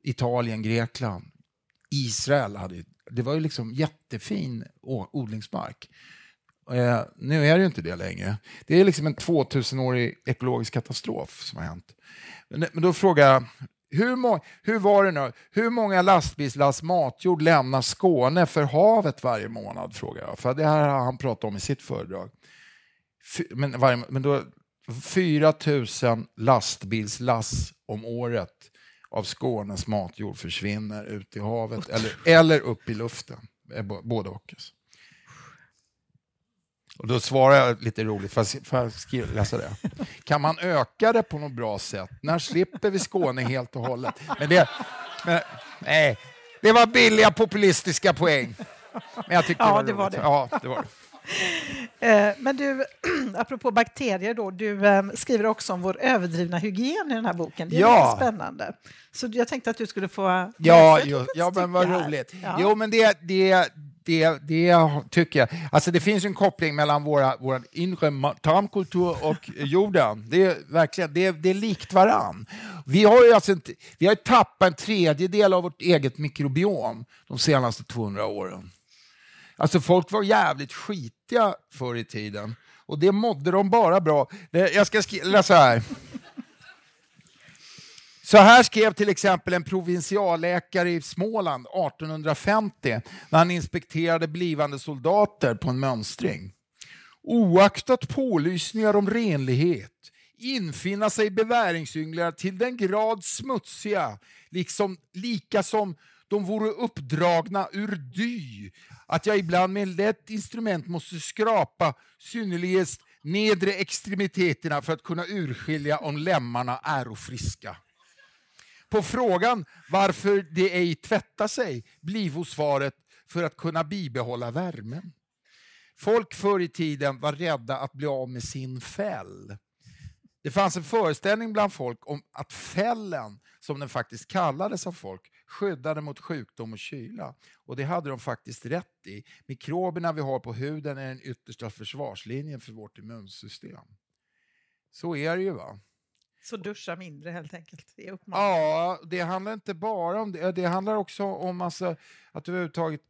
Italien, Grekland, Israel hade det var ju liksom jättefin odlingsmark. Eh, nu är det ju inte det längre. Det är liksom en 2000-årig ekologisk katastrof som har hänt. Men, eh, men då frågar jag, hur, hur var det nu? Hur många lastbilslass matjord lämnar Skåne för havet varje månad? frågar jag. För det här har han pratat om i sitt föredrag. Men, varje, men då, 4 000 lastbilslass om året av Skånes matjord försvinner ut i havet eller, eller upp i luften. Eh, både och. Alltså. Och då svarar jag lite roligt, får jag, skriva, läsa det? Kan man öka det på något bra sätt? När slipper vi Skåne helt och hållet? Men det, men, nej, det var billiga populistiska poäng. Men jag tyckte Ja, det det var, det. Ja, det var det. Eh, Men du, apropå bakterier då, du eh, skriver också om vår överdrivna hygien i den här boken. Det är Ja. spännande. Så jag tänkte att du skulle få Ja, litet ja men vad roligt. Ja. Jo, men det, det, det, det tycker jag. Alltså det finns en koppling mellan våra, vår inre tarmkultur och jorden. Det är verkligen, det är, det är likt varann. Vi har ju alltså vi har tappat en tredjedel av vårt eget mikrobiom de senaste 200 åren. Alltså folk var jävligt skitiga förr i tiden. Och det mådde de bara bra. Jag ska läsa här. Så här skrev till exempel en provinsialläkare i Småland 1850 när han inspekterade blivande soldater på en mönstring. Oaktat pålysningar om renlighet infinna sig beväringsynglar till den grad smutsiga, liksom, lika som de vore uppdragna ur dy, att jag ibland med lätt instrument måste skrapa synnerligast nedre extremiteterna för att kunna urskilja om lemmarna är friska. På frågan varför de ej tvättar sig blivo svaret för att kunna bibehålla värmen. Folk förr i tiden var rädda att bli av med sin fäll. Det fanns en föreställning bland folk om att fällen, som den faktiskt kallades av folk, skyddade mot sjukdom och kyla. Och det hade de faktiskt rätt i. Mikroberna vi har på huden är den yttersta försvarslinjen för vårt immunsystem. Så är det ju va? Så duscha mindre helt enkelt. Det är. Ja, det handlar inte bara om det. Det handlar också om alltså, att överhuvudtaget...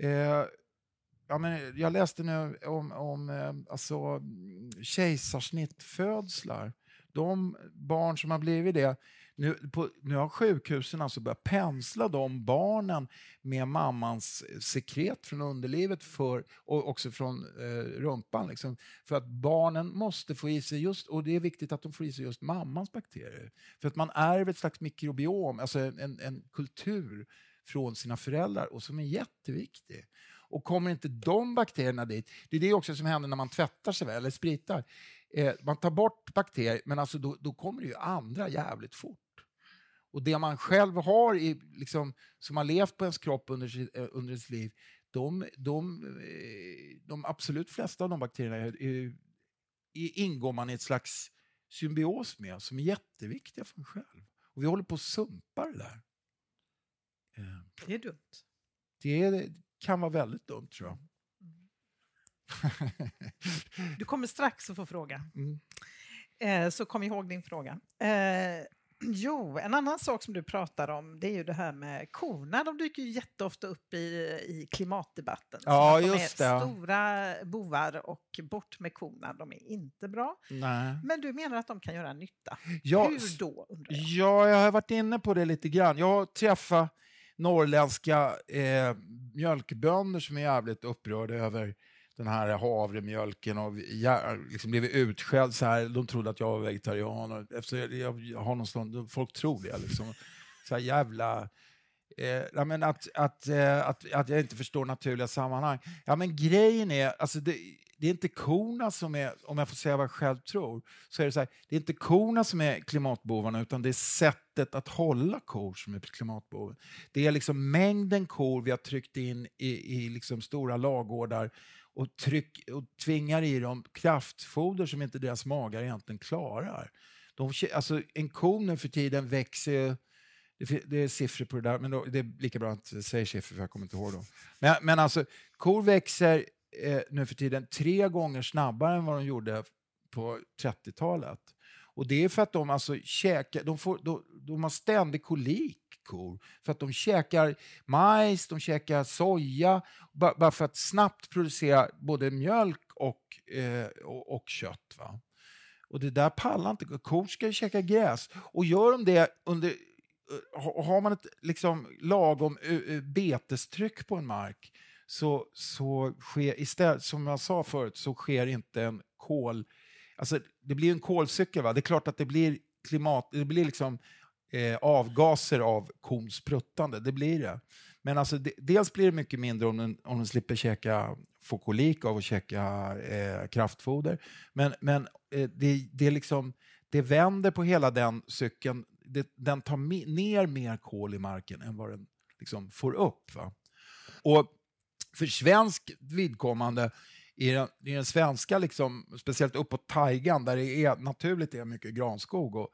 Eh, ja, men jag läste nu om, om eh, alltså, kejsarsnittfödslar. De barn som har blivit det, nu, på, nu har sjukhusen alltså börjat pensla de barnen med mammans eh, sekret från underlivet för, och också från eh, rumpan. Liksom, för att barnen måste få i sig just, och det är viktigt att de får i sig just mammans bakterier. För att man ärver ett slags mikrobiom, alltså en, en kultur från sina föräldrar och som är jätteviktig. Och kommer inte de bakterierna dit, det är det också som händer när man tvättar sig väl, eller spritar. Eh, man tar bort bakterier, men alltså då, då kommer det ju andra jävligt fort. Och det man själv har, i, liksom, som har levt på ens kropp under, sitt- eh, under ens liv, de, de, eh, de absolut flesta av de bakterierna är, är, ingår man i ett slags symbios med, som är jätteviktiga för en själv. Och vi håller på att sumpa det där. Eh, Det är dumt. Det kan vara väldigt dumt, tror jag. Du kommer strax att få fråga. Mm. Eh, så kom ihåg din fråga. Eh, jo, en annan sak som du pratar om det är ju det här med korna. De dyker ju jätteofta upp i, i klimatdebatten. Ja, de just är det. stora bovar och bort med korna. De är inte bra. Nej. Men du menar att de kan göra nytta. Ja, Hur då? Undrar jag. Ja, jag har varit inne på det lite grann. Jag har träffat norrländska eh, mjölkbönder som är jävligt upprörda över den här havremjölken och jag liksom blev utskälld så här. De trodde att jag var vegetarian. Och efter jag, jag har någonstans, folk tror det. Liksom. Så här jävla... Eh, ja, men att, att, eh, att, att jag inte förstår naturliga sammanhang. Ja, men grejen är, alltså det, det är inte korna som är, om jag får säga vad jag själv tror, så är det så här, det är inte korna som är klimatbovarna utan det är sättet att hålla kor som är klimatboven. Det är liksom mängden kor vi har tryckt in i, i liksom stora lagårdar och, tryck, och tvingar i dem kraftfoder som inte deras magar egentligen klarar. De, alltså, en ko nu för tiden växer ju det, det är siffror på det där, men då, det är lika bra att jag säger siffror för jag kommer inte ihåg dem. Men, men alltså, kor växer eh, nu för tiden tre gånger snabbare än vad de gjorde på 30-talet. Och det är för att de alltså käkar, de, får, de, de har ständig kolik, kor. För att de käkar majs, de käkar soja, bara, bara för att snabbt producera både mjölk och, eh, och, och kött. Va? Och det där pallar inte. Kor ska ju käka gräs. Och gör de det under... Eh, har man ett liksom lagom eh, eh, betestryck på en mark så, så sker istället, som jag sa förut, så sker inte en kol... Alltså, det blir en kolcykel. Va? Det är klart att det blir klimat... Det blir liksom eh, avgaser av kons pruttande. Det blir det. Men alltså, de, dels blir det mycket mindre om den, om den slipper käka får kolik av att käka eh, kraftfoder. Men, men eh, det, det, liksom, det vänder på hela den cykeln. Det, den tar ner mer kol i marken än vad den liksom får upp. Va? Och för svensk vidkommande i den, i den svenska, liksom, speciellt uppåt tajgan där det är naturligt är mycket granskog och,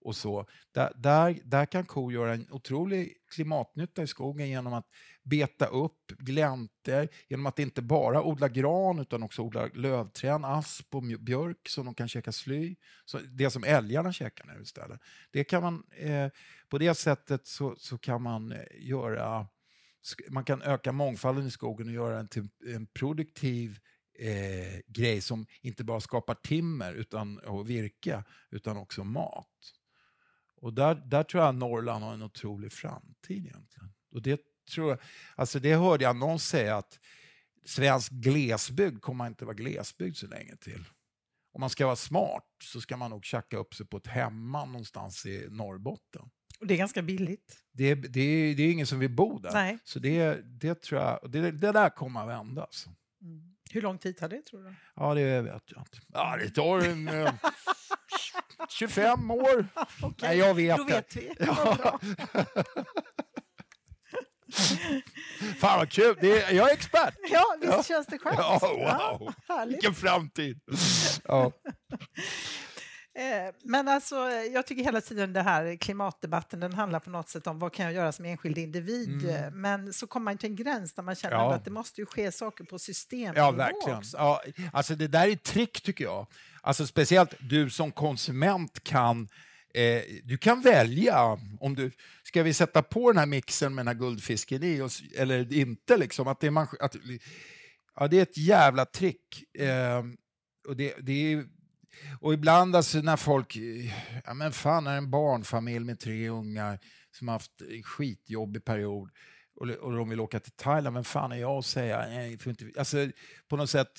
och så, där, där, där kan kor göra en otrolig klimatnytta i skogen genom att beta upp gläntor, genom att inte bara odla gran utan också odla lövträd, asp och björk som de kan käka sly. Så det som älgarna käkar nu istället. Det kan man, eh, på det sättet så, så kan man eh, göra man kan öka mångfalden i skogen och göra den till en produktiv eh, grej som inte bara skapar timmer utan, och virke, utan också mat. Och där, där tror jag Norrland har en otrolig framtid egentligen. Och det, tror jag, alltså det hörde jag någon säga att svensk glesbygd kommer inte vara glesbygd så länge till. Om man ska vara smart så ska man nog tjacka upp sig på ett hemma någonstans i Norrbotten. Och det är ganska billigt. Det, det, det är ingen som vill bo där. Nej. Så det, det tror jag, det, det där kommer att vända. Alltså. Mm. Hur lång tid tar det tror du? Ja, det vet jag inte. Ja, det tar en, eh, 25 år. Okej, Nej, jag vet Då vet vi. Ja. Fan vad kul, det är, jag är expert. Ja, visst Ja. känns det skönt? Ja, wow. härligt. Vilken framtid. Ja. Eh, Men alltså, jag tycker hela tiden det här klimatdebatten, den handlar på något sätt om vad kan jag göra som enskild individ? Eh, Men så kommer man till en gräns där man känner Mm. Ja. att det måste ju ske saker på systemnivå Ja, verkligen. också. Ja, alltså det där är ett trick tycker jag. Alltså speciellt du som konsument kan Eh, du kan välja om du, ska vi sätta på den här mixen med den här guldfisken i oss, eller inte liksom. Att det, är man, att, ja, det är ett jävla trick. Eh, och, det, det är, och ibland alltså när folk, ja men fan är en barnfamilj med tre ungar som har haft en skitjobbig period och, och de vill åka till Thailand, men fan är jag att säga, nej, får inte, alltså på något sätt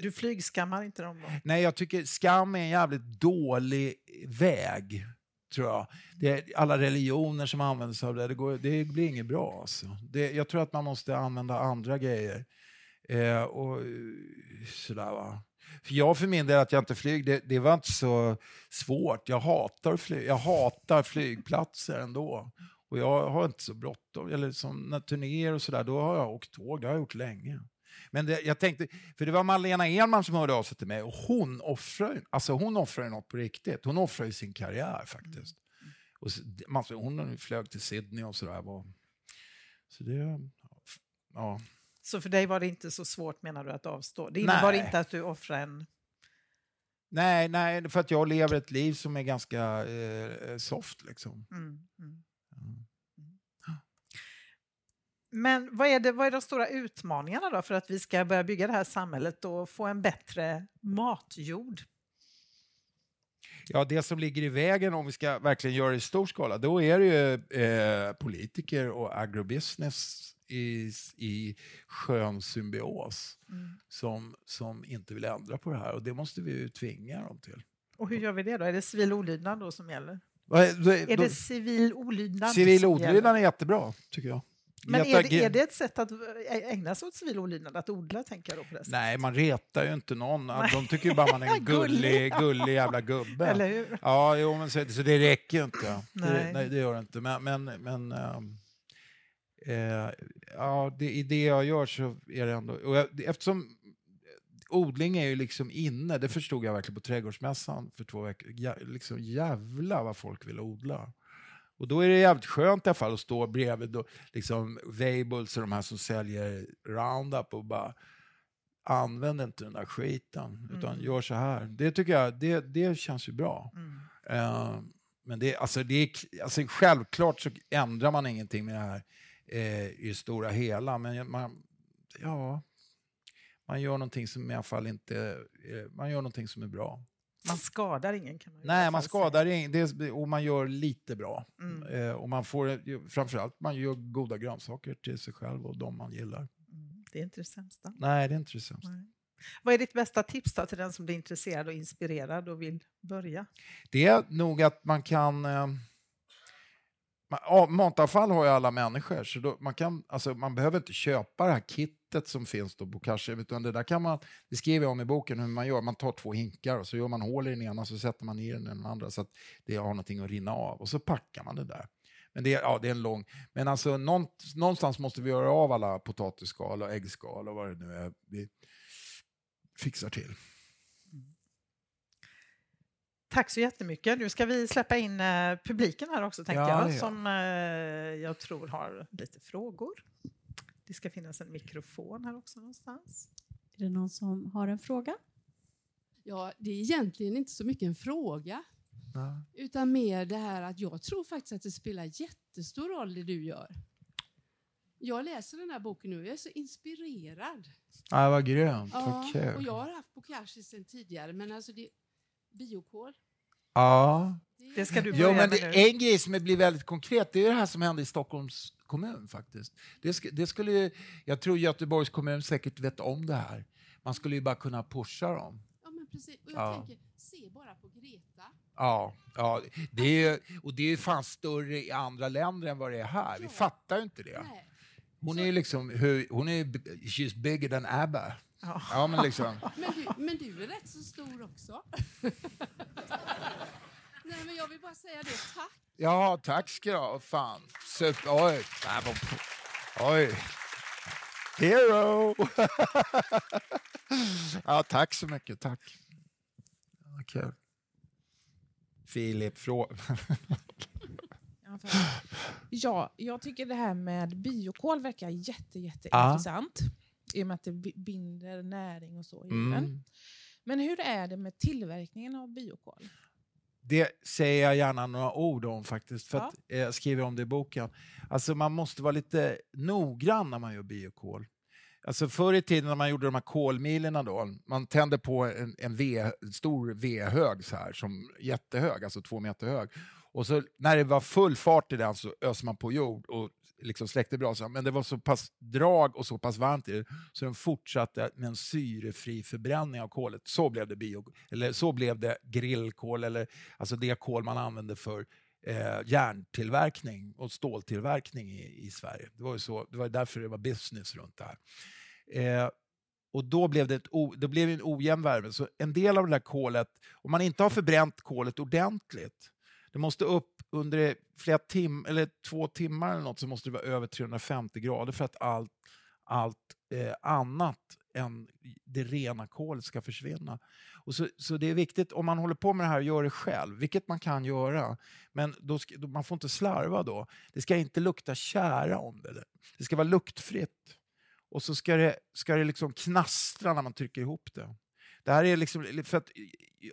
du flygskammar inte dem då? Nej, jag tycker skam är en jävligt dålig väg, tror jag. Det är alla religioner som använder sig av det, det, går, det blir inget bra. Alltså. Det, jag tror att man måste använda andra grejer. Eh, och eh, sådär va. För jag för min del, att jag inte flyger, det, det var inte så svårt. Jag hatar, flyg, jag hatar flygplatser ändå. Och jag har inte så bråttom. Eller som när turnéer och sådär, då har jag åkt tåg. Det har jag gjort länge. Men det, jag tänkte, för det var Malena Enman som hörde av sig till mig och hon offrar, alltså hon offrar något på riktigt. Hon offrar ju sin karriär faktiskt. Och så, man, hon flög till Sydney och sådär. var- Så det, ja. Så för dig var det inte så svårt menar du att avstå? Det innebar Nej. inte att du offrar en... Nej, nej, för att jag lever ett liv som är ganska eh, soft liksom. Mm, mm. Men vad är, det, vad är de stora utmaningarna då för att vi ska börja bygga det här samhället och få en bättre matjord? Ja, det som ligger i vägen om vi ska verkligen göra det i stor skala, då är det ju eh, politiker och agrobusiness i, i skön symbios som, som inte vill ändra på det här. Och det måste vi ju tvinga dem till. Och hur gör vi det då? Är det civil olydnad då som gäller? Är- då- Är det civil olydnad? Civil olydnad är jättebra, tycker jag. Men är det, är det ett sätt att ägna sig åt civil olydnad, att odla tänker jag då på? Nej, man retar ju inte någon. De tycker ju bara man är en Gullig. gullig, jävla gubbe. Eller hur? Ja, jo, men så, så det räcker ju inte. Nej. Det, nej, det gör det inte. Men, men, men ehm, eh, ja, det, i det jag gör så är det ändå... Och jag, eftersom odling är ju liksom inne, det förstod jag verkligen på trädgårdsmässan för två veckor. Ja, liksom jävla vad folk vill odla. Och då är det jävligt skönt i alla fall att stå bredvid då, liksom Weibulls och de här som säljer Roundup och bara använd inte den där skiten, utan gör så här. Det tycker jag, det, det känns ju bra. Eh, men det, alltså det är, alltså självklart så ändrar man ingenting med det här eh, i det stora hela, men man, ja, man gör någonting som i alla fall inte, eh, man gör någonting som är bra. Man skadar ingen kan man Nej, man skadar ingen, och man gör lite bra. Mm. Eh, och man får, framförallt, man gör goda grönsaker till sig själv och de man gillar. Mm, Det är inte det sämsta. Nej, det är inte det sämsta. Nej. Vad är ditt bästa tips då till den som blir intresserad och inspirerad och vill börja? Det är nog att man kan... Eh, ja, matavfall har ju alla människor, så då, man, kan, alltså, man behöver inte köpa det här kittet sättet som finns då på Bokashi, utan det där kan man, det skriver jag om i boken hur man gör, man tar två hinkar och så gör man hål i den ena så sätter man i den i den andra så att det har någonting att rinna av och så packar man det där. Men det är, ja, det är en lång... Men alltså någonstans måste vi göra av alla potatisskal och äggskal och vad det nu är vi fixar till. Tack så jättemycket. Nu ska vi släppa in eh, publiken här också, tänkte ja, jag, som eh, jag tror har lite frågor. Det ska finnas en mikrofon här också någonstans. Är det någon som har en fråga? Ja, det är egentligen inte så mycket en fråga. Ja. Utan mer det här att jag tror faktiskt att det spelar jättestor roll det du gör. Jag läser den här boken nu och jag är så inspirerad. Ja, vad grönt. Ja, okay. och jag har haft bokashi sedan tidigare, men alltså det, biokol. Ja. Det ska du börja jo, men det, nu. En grej som blir väldigt konkret, det är det här som hände i Stockholms kommun faktiskt. Det, det skulle, jag tror Göteborgs kommun säkert vet om det här. Man skulle ju bara kunna pusha dem. Ja, men precis. Och jag ja. tänker, se bara på Greta. Ja, ja det är, och det är fan större i andra länder än vad det är här. Ja. Vi fattar ju inte det. Nej. Hon är liksom, hon är, she's bigger than ABBA. Ja. ja men, liksom. men, du, men du är rätt så stor också. Nej, men jag vill bara säga det. Tack. Ja, tack ska du ha. Fan. Super. Oj. Oj. Hero! ja, tack så mycket. Tack. Okej. Okay. Filip, fråga. ja, jag tycker det här med biokol verkar jätte, jätteintressant. Ah. I och med att det binder näring och så i mm. Men hur är det med tillverkningen av biokol? Det säger jag gärna några ord om faktiskt, för ja. att jag eh, skriver om det i boken. Alltså man måste vara lite noggrann när man gör biokol. Alltså förr i tiden när man gjorde de här kolmilerna då, man tände på en, en v, stor V-hög så här, som jättehög, alltså två meter hög. Och så när det var full fart i den så öste man på jord och liksom släckte brasan. Men det var så pass drag och så pass varmt i det så den fortsatte med en syrefri förbränning av kolet. Så blev det, bio, eller så blev det grillkol, eller alltså det kol man använde för eh, järntillverkning och ståltillverkning i, i Sverige. Det var, ju så, det var därför det var business runt det här. Eh, och då blev det, ett o, det blev en ojämn värme. Så en del av det där kolet, om man inte har förbränt kolet ordentligt, det måste upp under flera tim eller två timmar eller något så måste det vara över 350 grader för att allt, allt eh, annat än det rena kolet ska försvinna. Och så, så det är viktigt, om man håller på med det här, gör det själv, vilket man kan göra, men då ska, då, man får inte slarva då. Det ska inte lukta kära om det. Det ska vara luktfritt. Och så ska det, ska det liksom knastra när man trycker ihop det. Det här är liksom, för att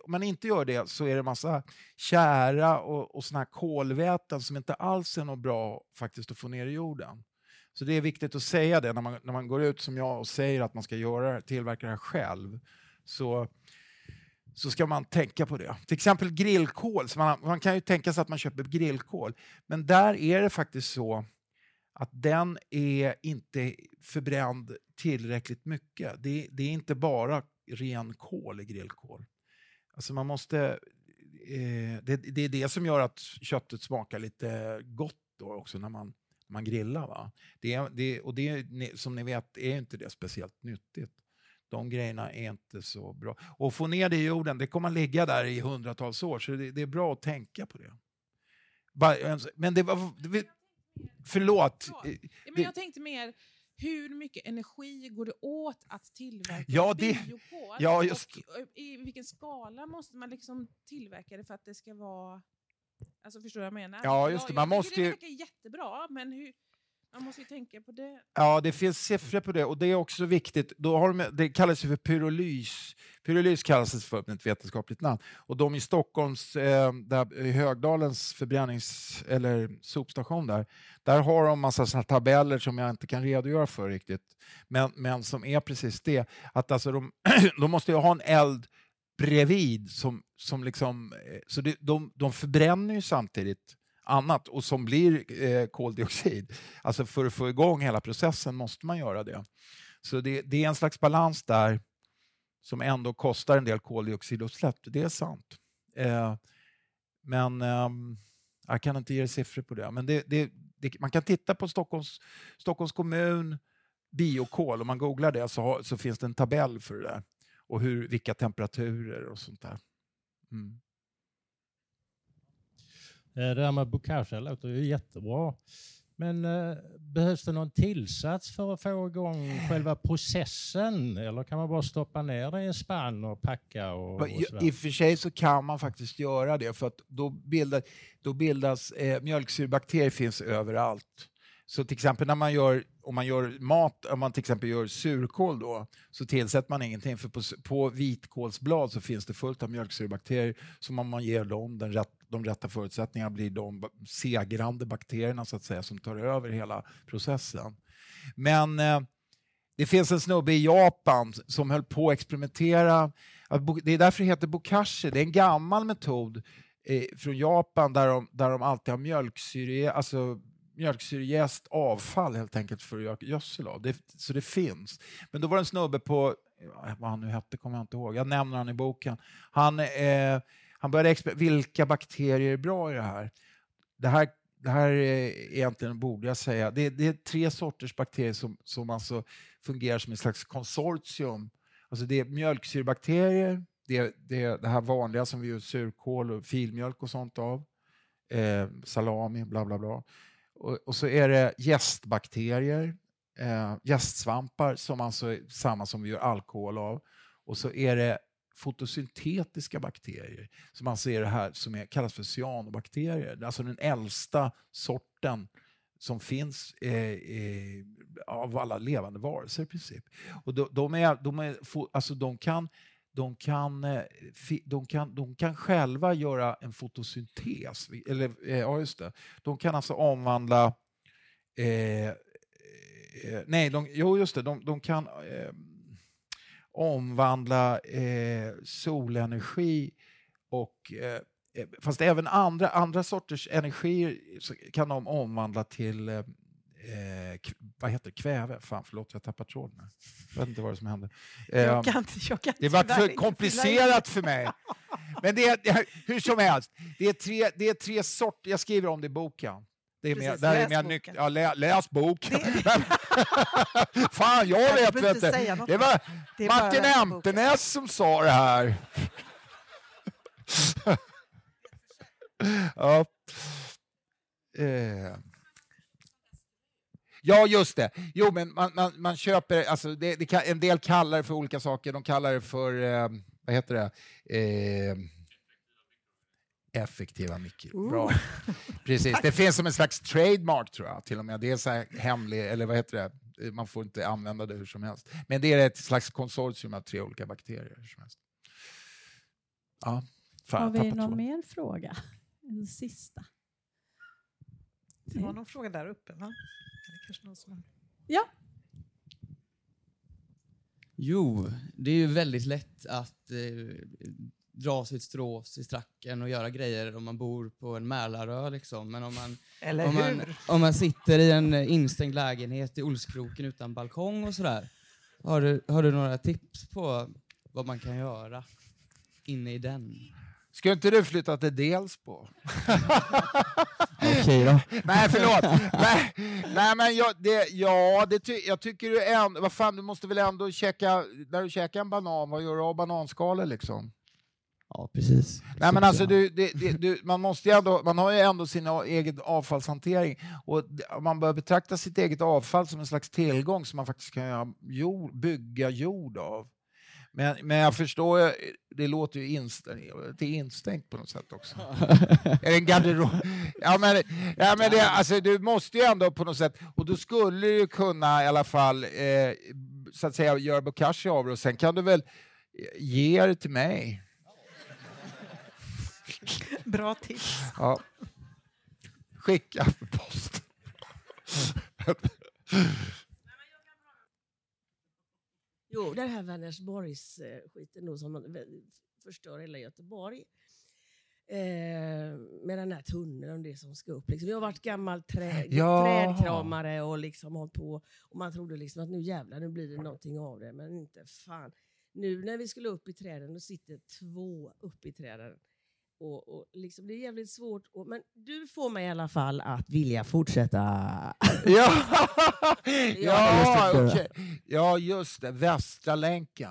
om man inte gör det så är det massa kära och, och såna här kolväten som inte alls är något bra faktiskt att få ner i jorden. Så det är viktigt att säga det när man, när man går ut som jag och säger att man ska göra, tillverka det här själv. Så, så ska man tänka på det. Till exempel grillkol. Så man, man kan ju tänka sig att man köper grillkol. Men där är det faktiskt så att den är inte förbränd tillräckligt mycket. Det, det är inte bara renkål i grillkol. Alltså man måste, eh, det, det, är det som gör att köttet smakar lite gott då också när man, när man grillar. Va? Det, det, och det, som ni vet är inte det speciellt nyttigt. De grejerna är inte så bra. Och få ner det i jorden, det kommer att ligga där i hundratals år, så det, det är bra att tänka på det. Men det var... Förlåt. Men jag tänkte mer hur mycket energi går det åt att tillverka ja, det, biokol? Ja, just... Och i vilken skala måste man liksom tillverka det för att det ska vara... Alltså förstår du vad jag menar? Ja, just det. Man jag måste det verkar jättebra, men hur... Man måste ju tänka på det. Ja, det finns siffror på det och det är också viktigt. Då har de, det kallas ju för pyrolys. Pyrolys kallas det för ett vetenskapligt namn. Och de i Stockholms, eh, där, i Högdalens förbrännings eller sopstation där, där har de massa såna tabeller som jag inte kan redogöra för riktigt. Men, men som är precis det, att alltså de, de måste ju ha en eld bredvid som, som liksom, eh, så det, de, de förbränner ju samtidigt annat och som blir eh, koldioxid. Alltså för att få igång hela processen måste man göra det. Så det, det är en slags balans där som ändå kostar en del koldioxidutsläpp, det är sant. Eh, men eh, jag kan inte ge siffror på det. Men det, det, det, man kan titta på Stockholms, Stockholms kommun, biokol, om man googlar det så, har, så finns det en tabell för det där. Och hur, vilka temperaturer och sånt där. Mm. Eh, det där med bokashi låter ju jättebra. Men eh, behövs det någon tillsats för att få igång själva processen? Eller kan man bara stoppa ner det i en spann och packa? Och, och I och för sig så kan man faktiskt göra det, för att då, bildar, då bildas eh, mjölksyrebakterier finns överallt. Så till exempel när man gör, om man gör mat, om man till exempel gör surkål då, så tillsätter man ingenting, för på, på vitkålsblad så finns det fullt av mjölksyrebakterier, som om man ger dem den rätt, de rätta förutsättningarna blir de segrande bakterierna så att säga, som tar över hela processen. Men eh, det finns en snubbe i Japan som höll på att experimentera, det är därför det heter bokashi, det är en gammal metod eh, från Japan där de, där de alltid har mjölksyre, alltså mjölksyrejäst avfall helt enkelt för att göra gödsel av. Det, så det finns. Men då var det en snubbe på, vad han nu hette kommer jag inte ihåg, jag nämner han i boken. Han, eh, han började vilka bakterier är bra i det här? Det här, det här är egentligen, borde jag säga, det, det är tre sorters bakterier som, som alltså fungerar som ett slags konsortium. Alltså det är mjölksyrebakterier, det, det, det här vanliga som vi gör surkål och filmjölk och sånt av, eh, salami, bla bla bla. Och, och så är det gästbakterier, eh, gästsvampar som alltså är samma som vi gör alkohol av. Och så är det fotosyntetiska bakterier som man ser här som är, kallas för cyanobakterier. Alltså den äldsta sorten som finns eh, eh, av alla levande varelser i princip. Och de, de, är, de, är, alltså de kan de kan, eh, de, kan, de kan själva göra en fotosyntes. Eller, eh, ja, just det. De kan alltså omvandla... Eh, eh, nej, de, jo, just det. De, de kan eh, omvandla eh, solenergi och Fast även andra, andra sorters energier kan de omvandla till eh, vad heter det? kväve. Fan, förlåt, jag tappar tråden. Jag vet inte vad det som hände. Eh, jag kan inte, jag kan det var för komplicerat för mig. Men det är, hur som helst, det är tre, det är tre sorter, jag skriver om det i boken. Det är Precis, med, där läs är boken. Ja, lä, läs boken. Fan, jag, jag vet inte. Det. det var det Martin Emtenäs som sa det här. ja. Eh. Ja, just det. Jo, men man, man, man köper, alltså det, det en del kallar det för olika saker. De kallar det för, eh, vad heter det? Eh, effektiva mikror. Bra. Precis. Det finns som en slags trademark tror jag, till och med. Det är så här hemlig, eller vad heter det? Man får inte använda det hur som helst. Men det är ett slags konsortium av tre olika bakterier. Som helst. Ja, fan, Har vi någon mer fråga? En sista. Det var någon fråga där uppe, va? kanske någon som... Ja. Jo, det är ju väldigt lätt att eh, dra sitt strå i stracken och göra grejer om man bor på en Mälarö. Liksom. Men om man, Eller om, hur? man, om man sitter i en instängd lägenhet i Olskroken utan balkong och sådär. Har du, har du några tips på vad man kan göra inne i den? Ska inte du flytta till Delsbo? Okej då. nej, förlåt. nej, nej, men jag, det, ja, det ty, jag tycker du ändå... Vad fan, du måste väl ändå käka... När du käkar en banan, vad gör du av bananskalor liksom? Ja, precis. Nej, men alltså, du, det, det, du, man, måste ändå, man har ju ändå sin egen avfallshantering och man bör betrakta sitt eget avfall som en slags tillgång som man faktiskt kan jord, bygga jord av. Men, men jag förstår, det låter ju instängt, det är instängt på något sätt också. är det en garderob? Ja, men, ja, men det, alltså, du måste ju ändå på något sätt, och då skulle du kunna i alla fall eh, så att säga göra bokashi av det och sen kan du väl ge det till mig. Bra tips. Ja. Skicka post. Jo, den här Vänersborgs-skiten då som förstör hela Göteborg. Eh, med den här tunneln och det som ska upp. Liksom. Jag har varit gammal trä, ja. trädkramare och liksom hållit på. Och man trodde liksom att nu jävlar, nu blir det någonting av det. Men inte fan. Nu när vi skulle upp i träden, då sitter två uppe i träden. Och, och liksom, det är jävligt svårt. Och, men du får mig i alla fall att vilja fortsätta. Ja, ja, okay. ja just det. Västra länken.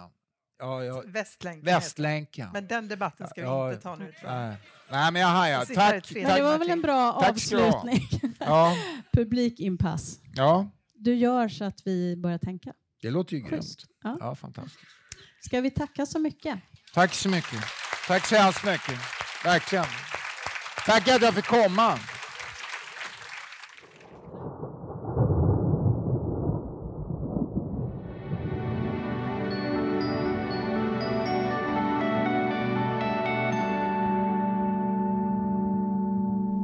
Ja, ja. Västlänken. Västlänken. Men den debatten ska vi Ja, inte ta nu. Tror jag. Nej. Nej, men jag hajar. Tack. tre Men det var tack. väl en bra Tack avslutning. Ja, Publikinpass. ja, Du gör så att vi börjar tänka. det låter ju grymt. Ja. Ja, fantastiskt. Ska vi tacka så mycket? Tack så mycket. Tack så hemskt mycket. Verkligen. Tack att jag fick komma.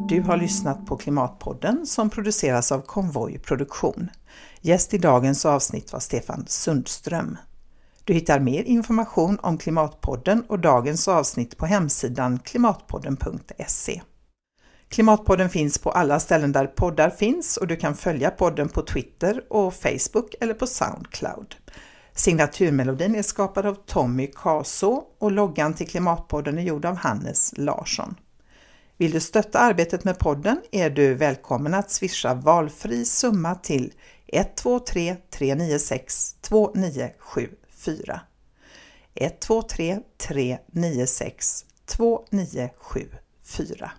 Du har lyssnat på Klimatpodden som produceras av Konvoj Produktion. Gäst i dagens avsnitt var Stefan Sundström. Du hittar mer information om Klimatpodden och dagens avsnitt på hemsidan klimatpodden.se. Klimatpodden finns på alla ställen där poddar finns och du kan följa podden på Twitter och Facebook eller på Soundcloud. Signaturmelodin är skapad av Tommy Kaso och loggan till Klimatpodden är gjord av Hannes Larsson. Vill du stötta arbetet med podden är du välkommen att swisha valfri summa till 123 396 4. 123 396 2974.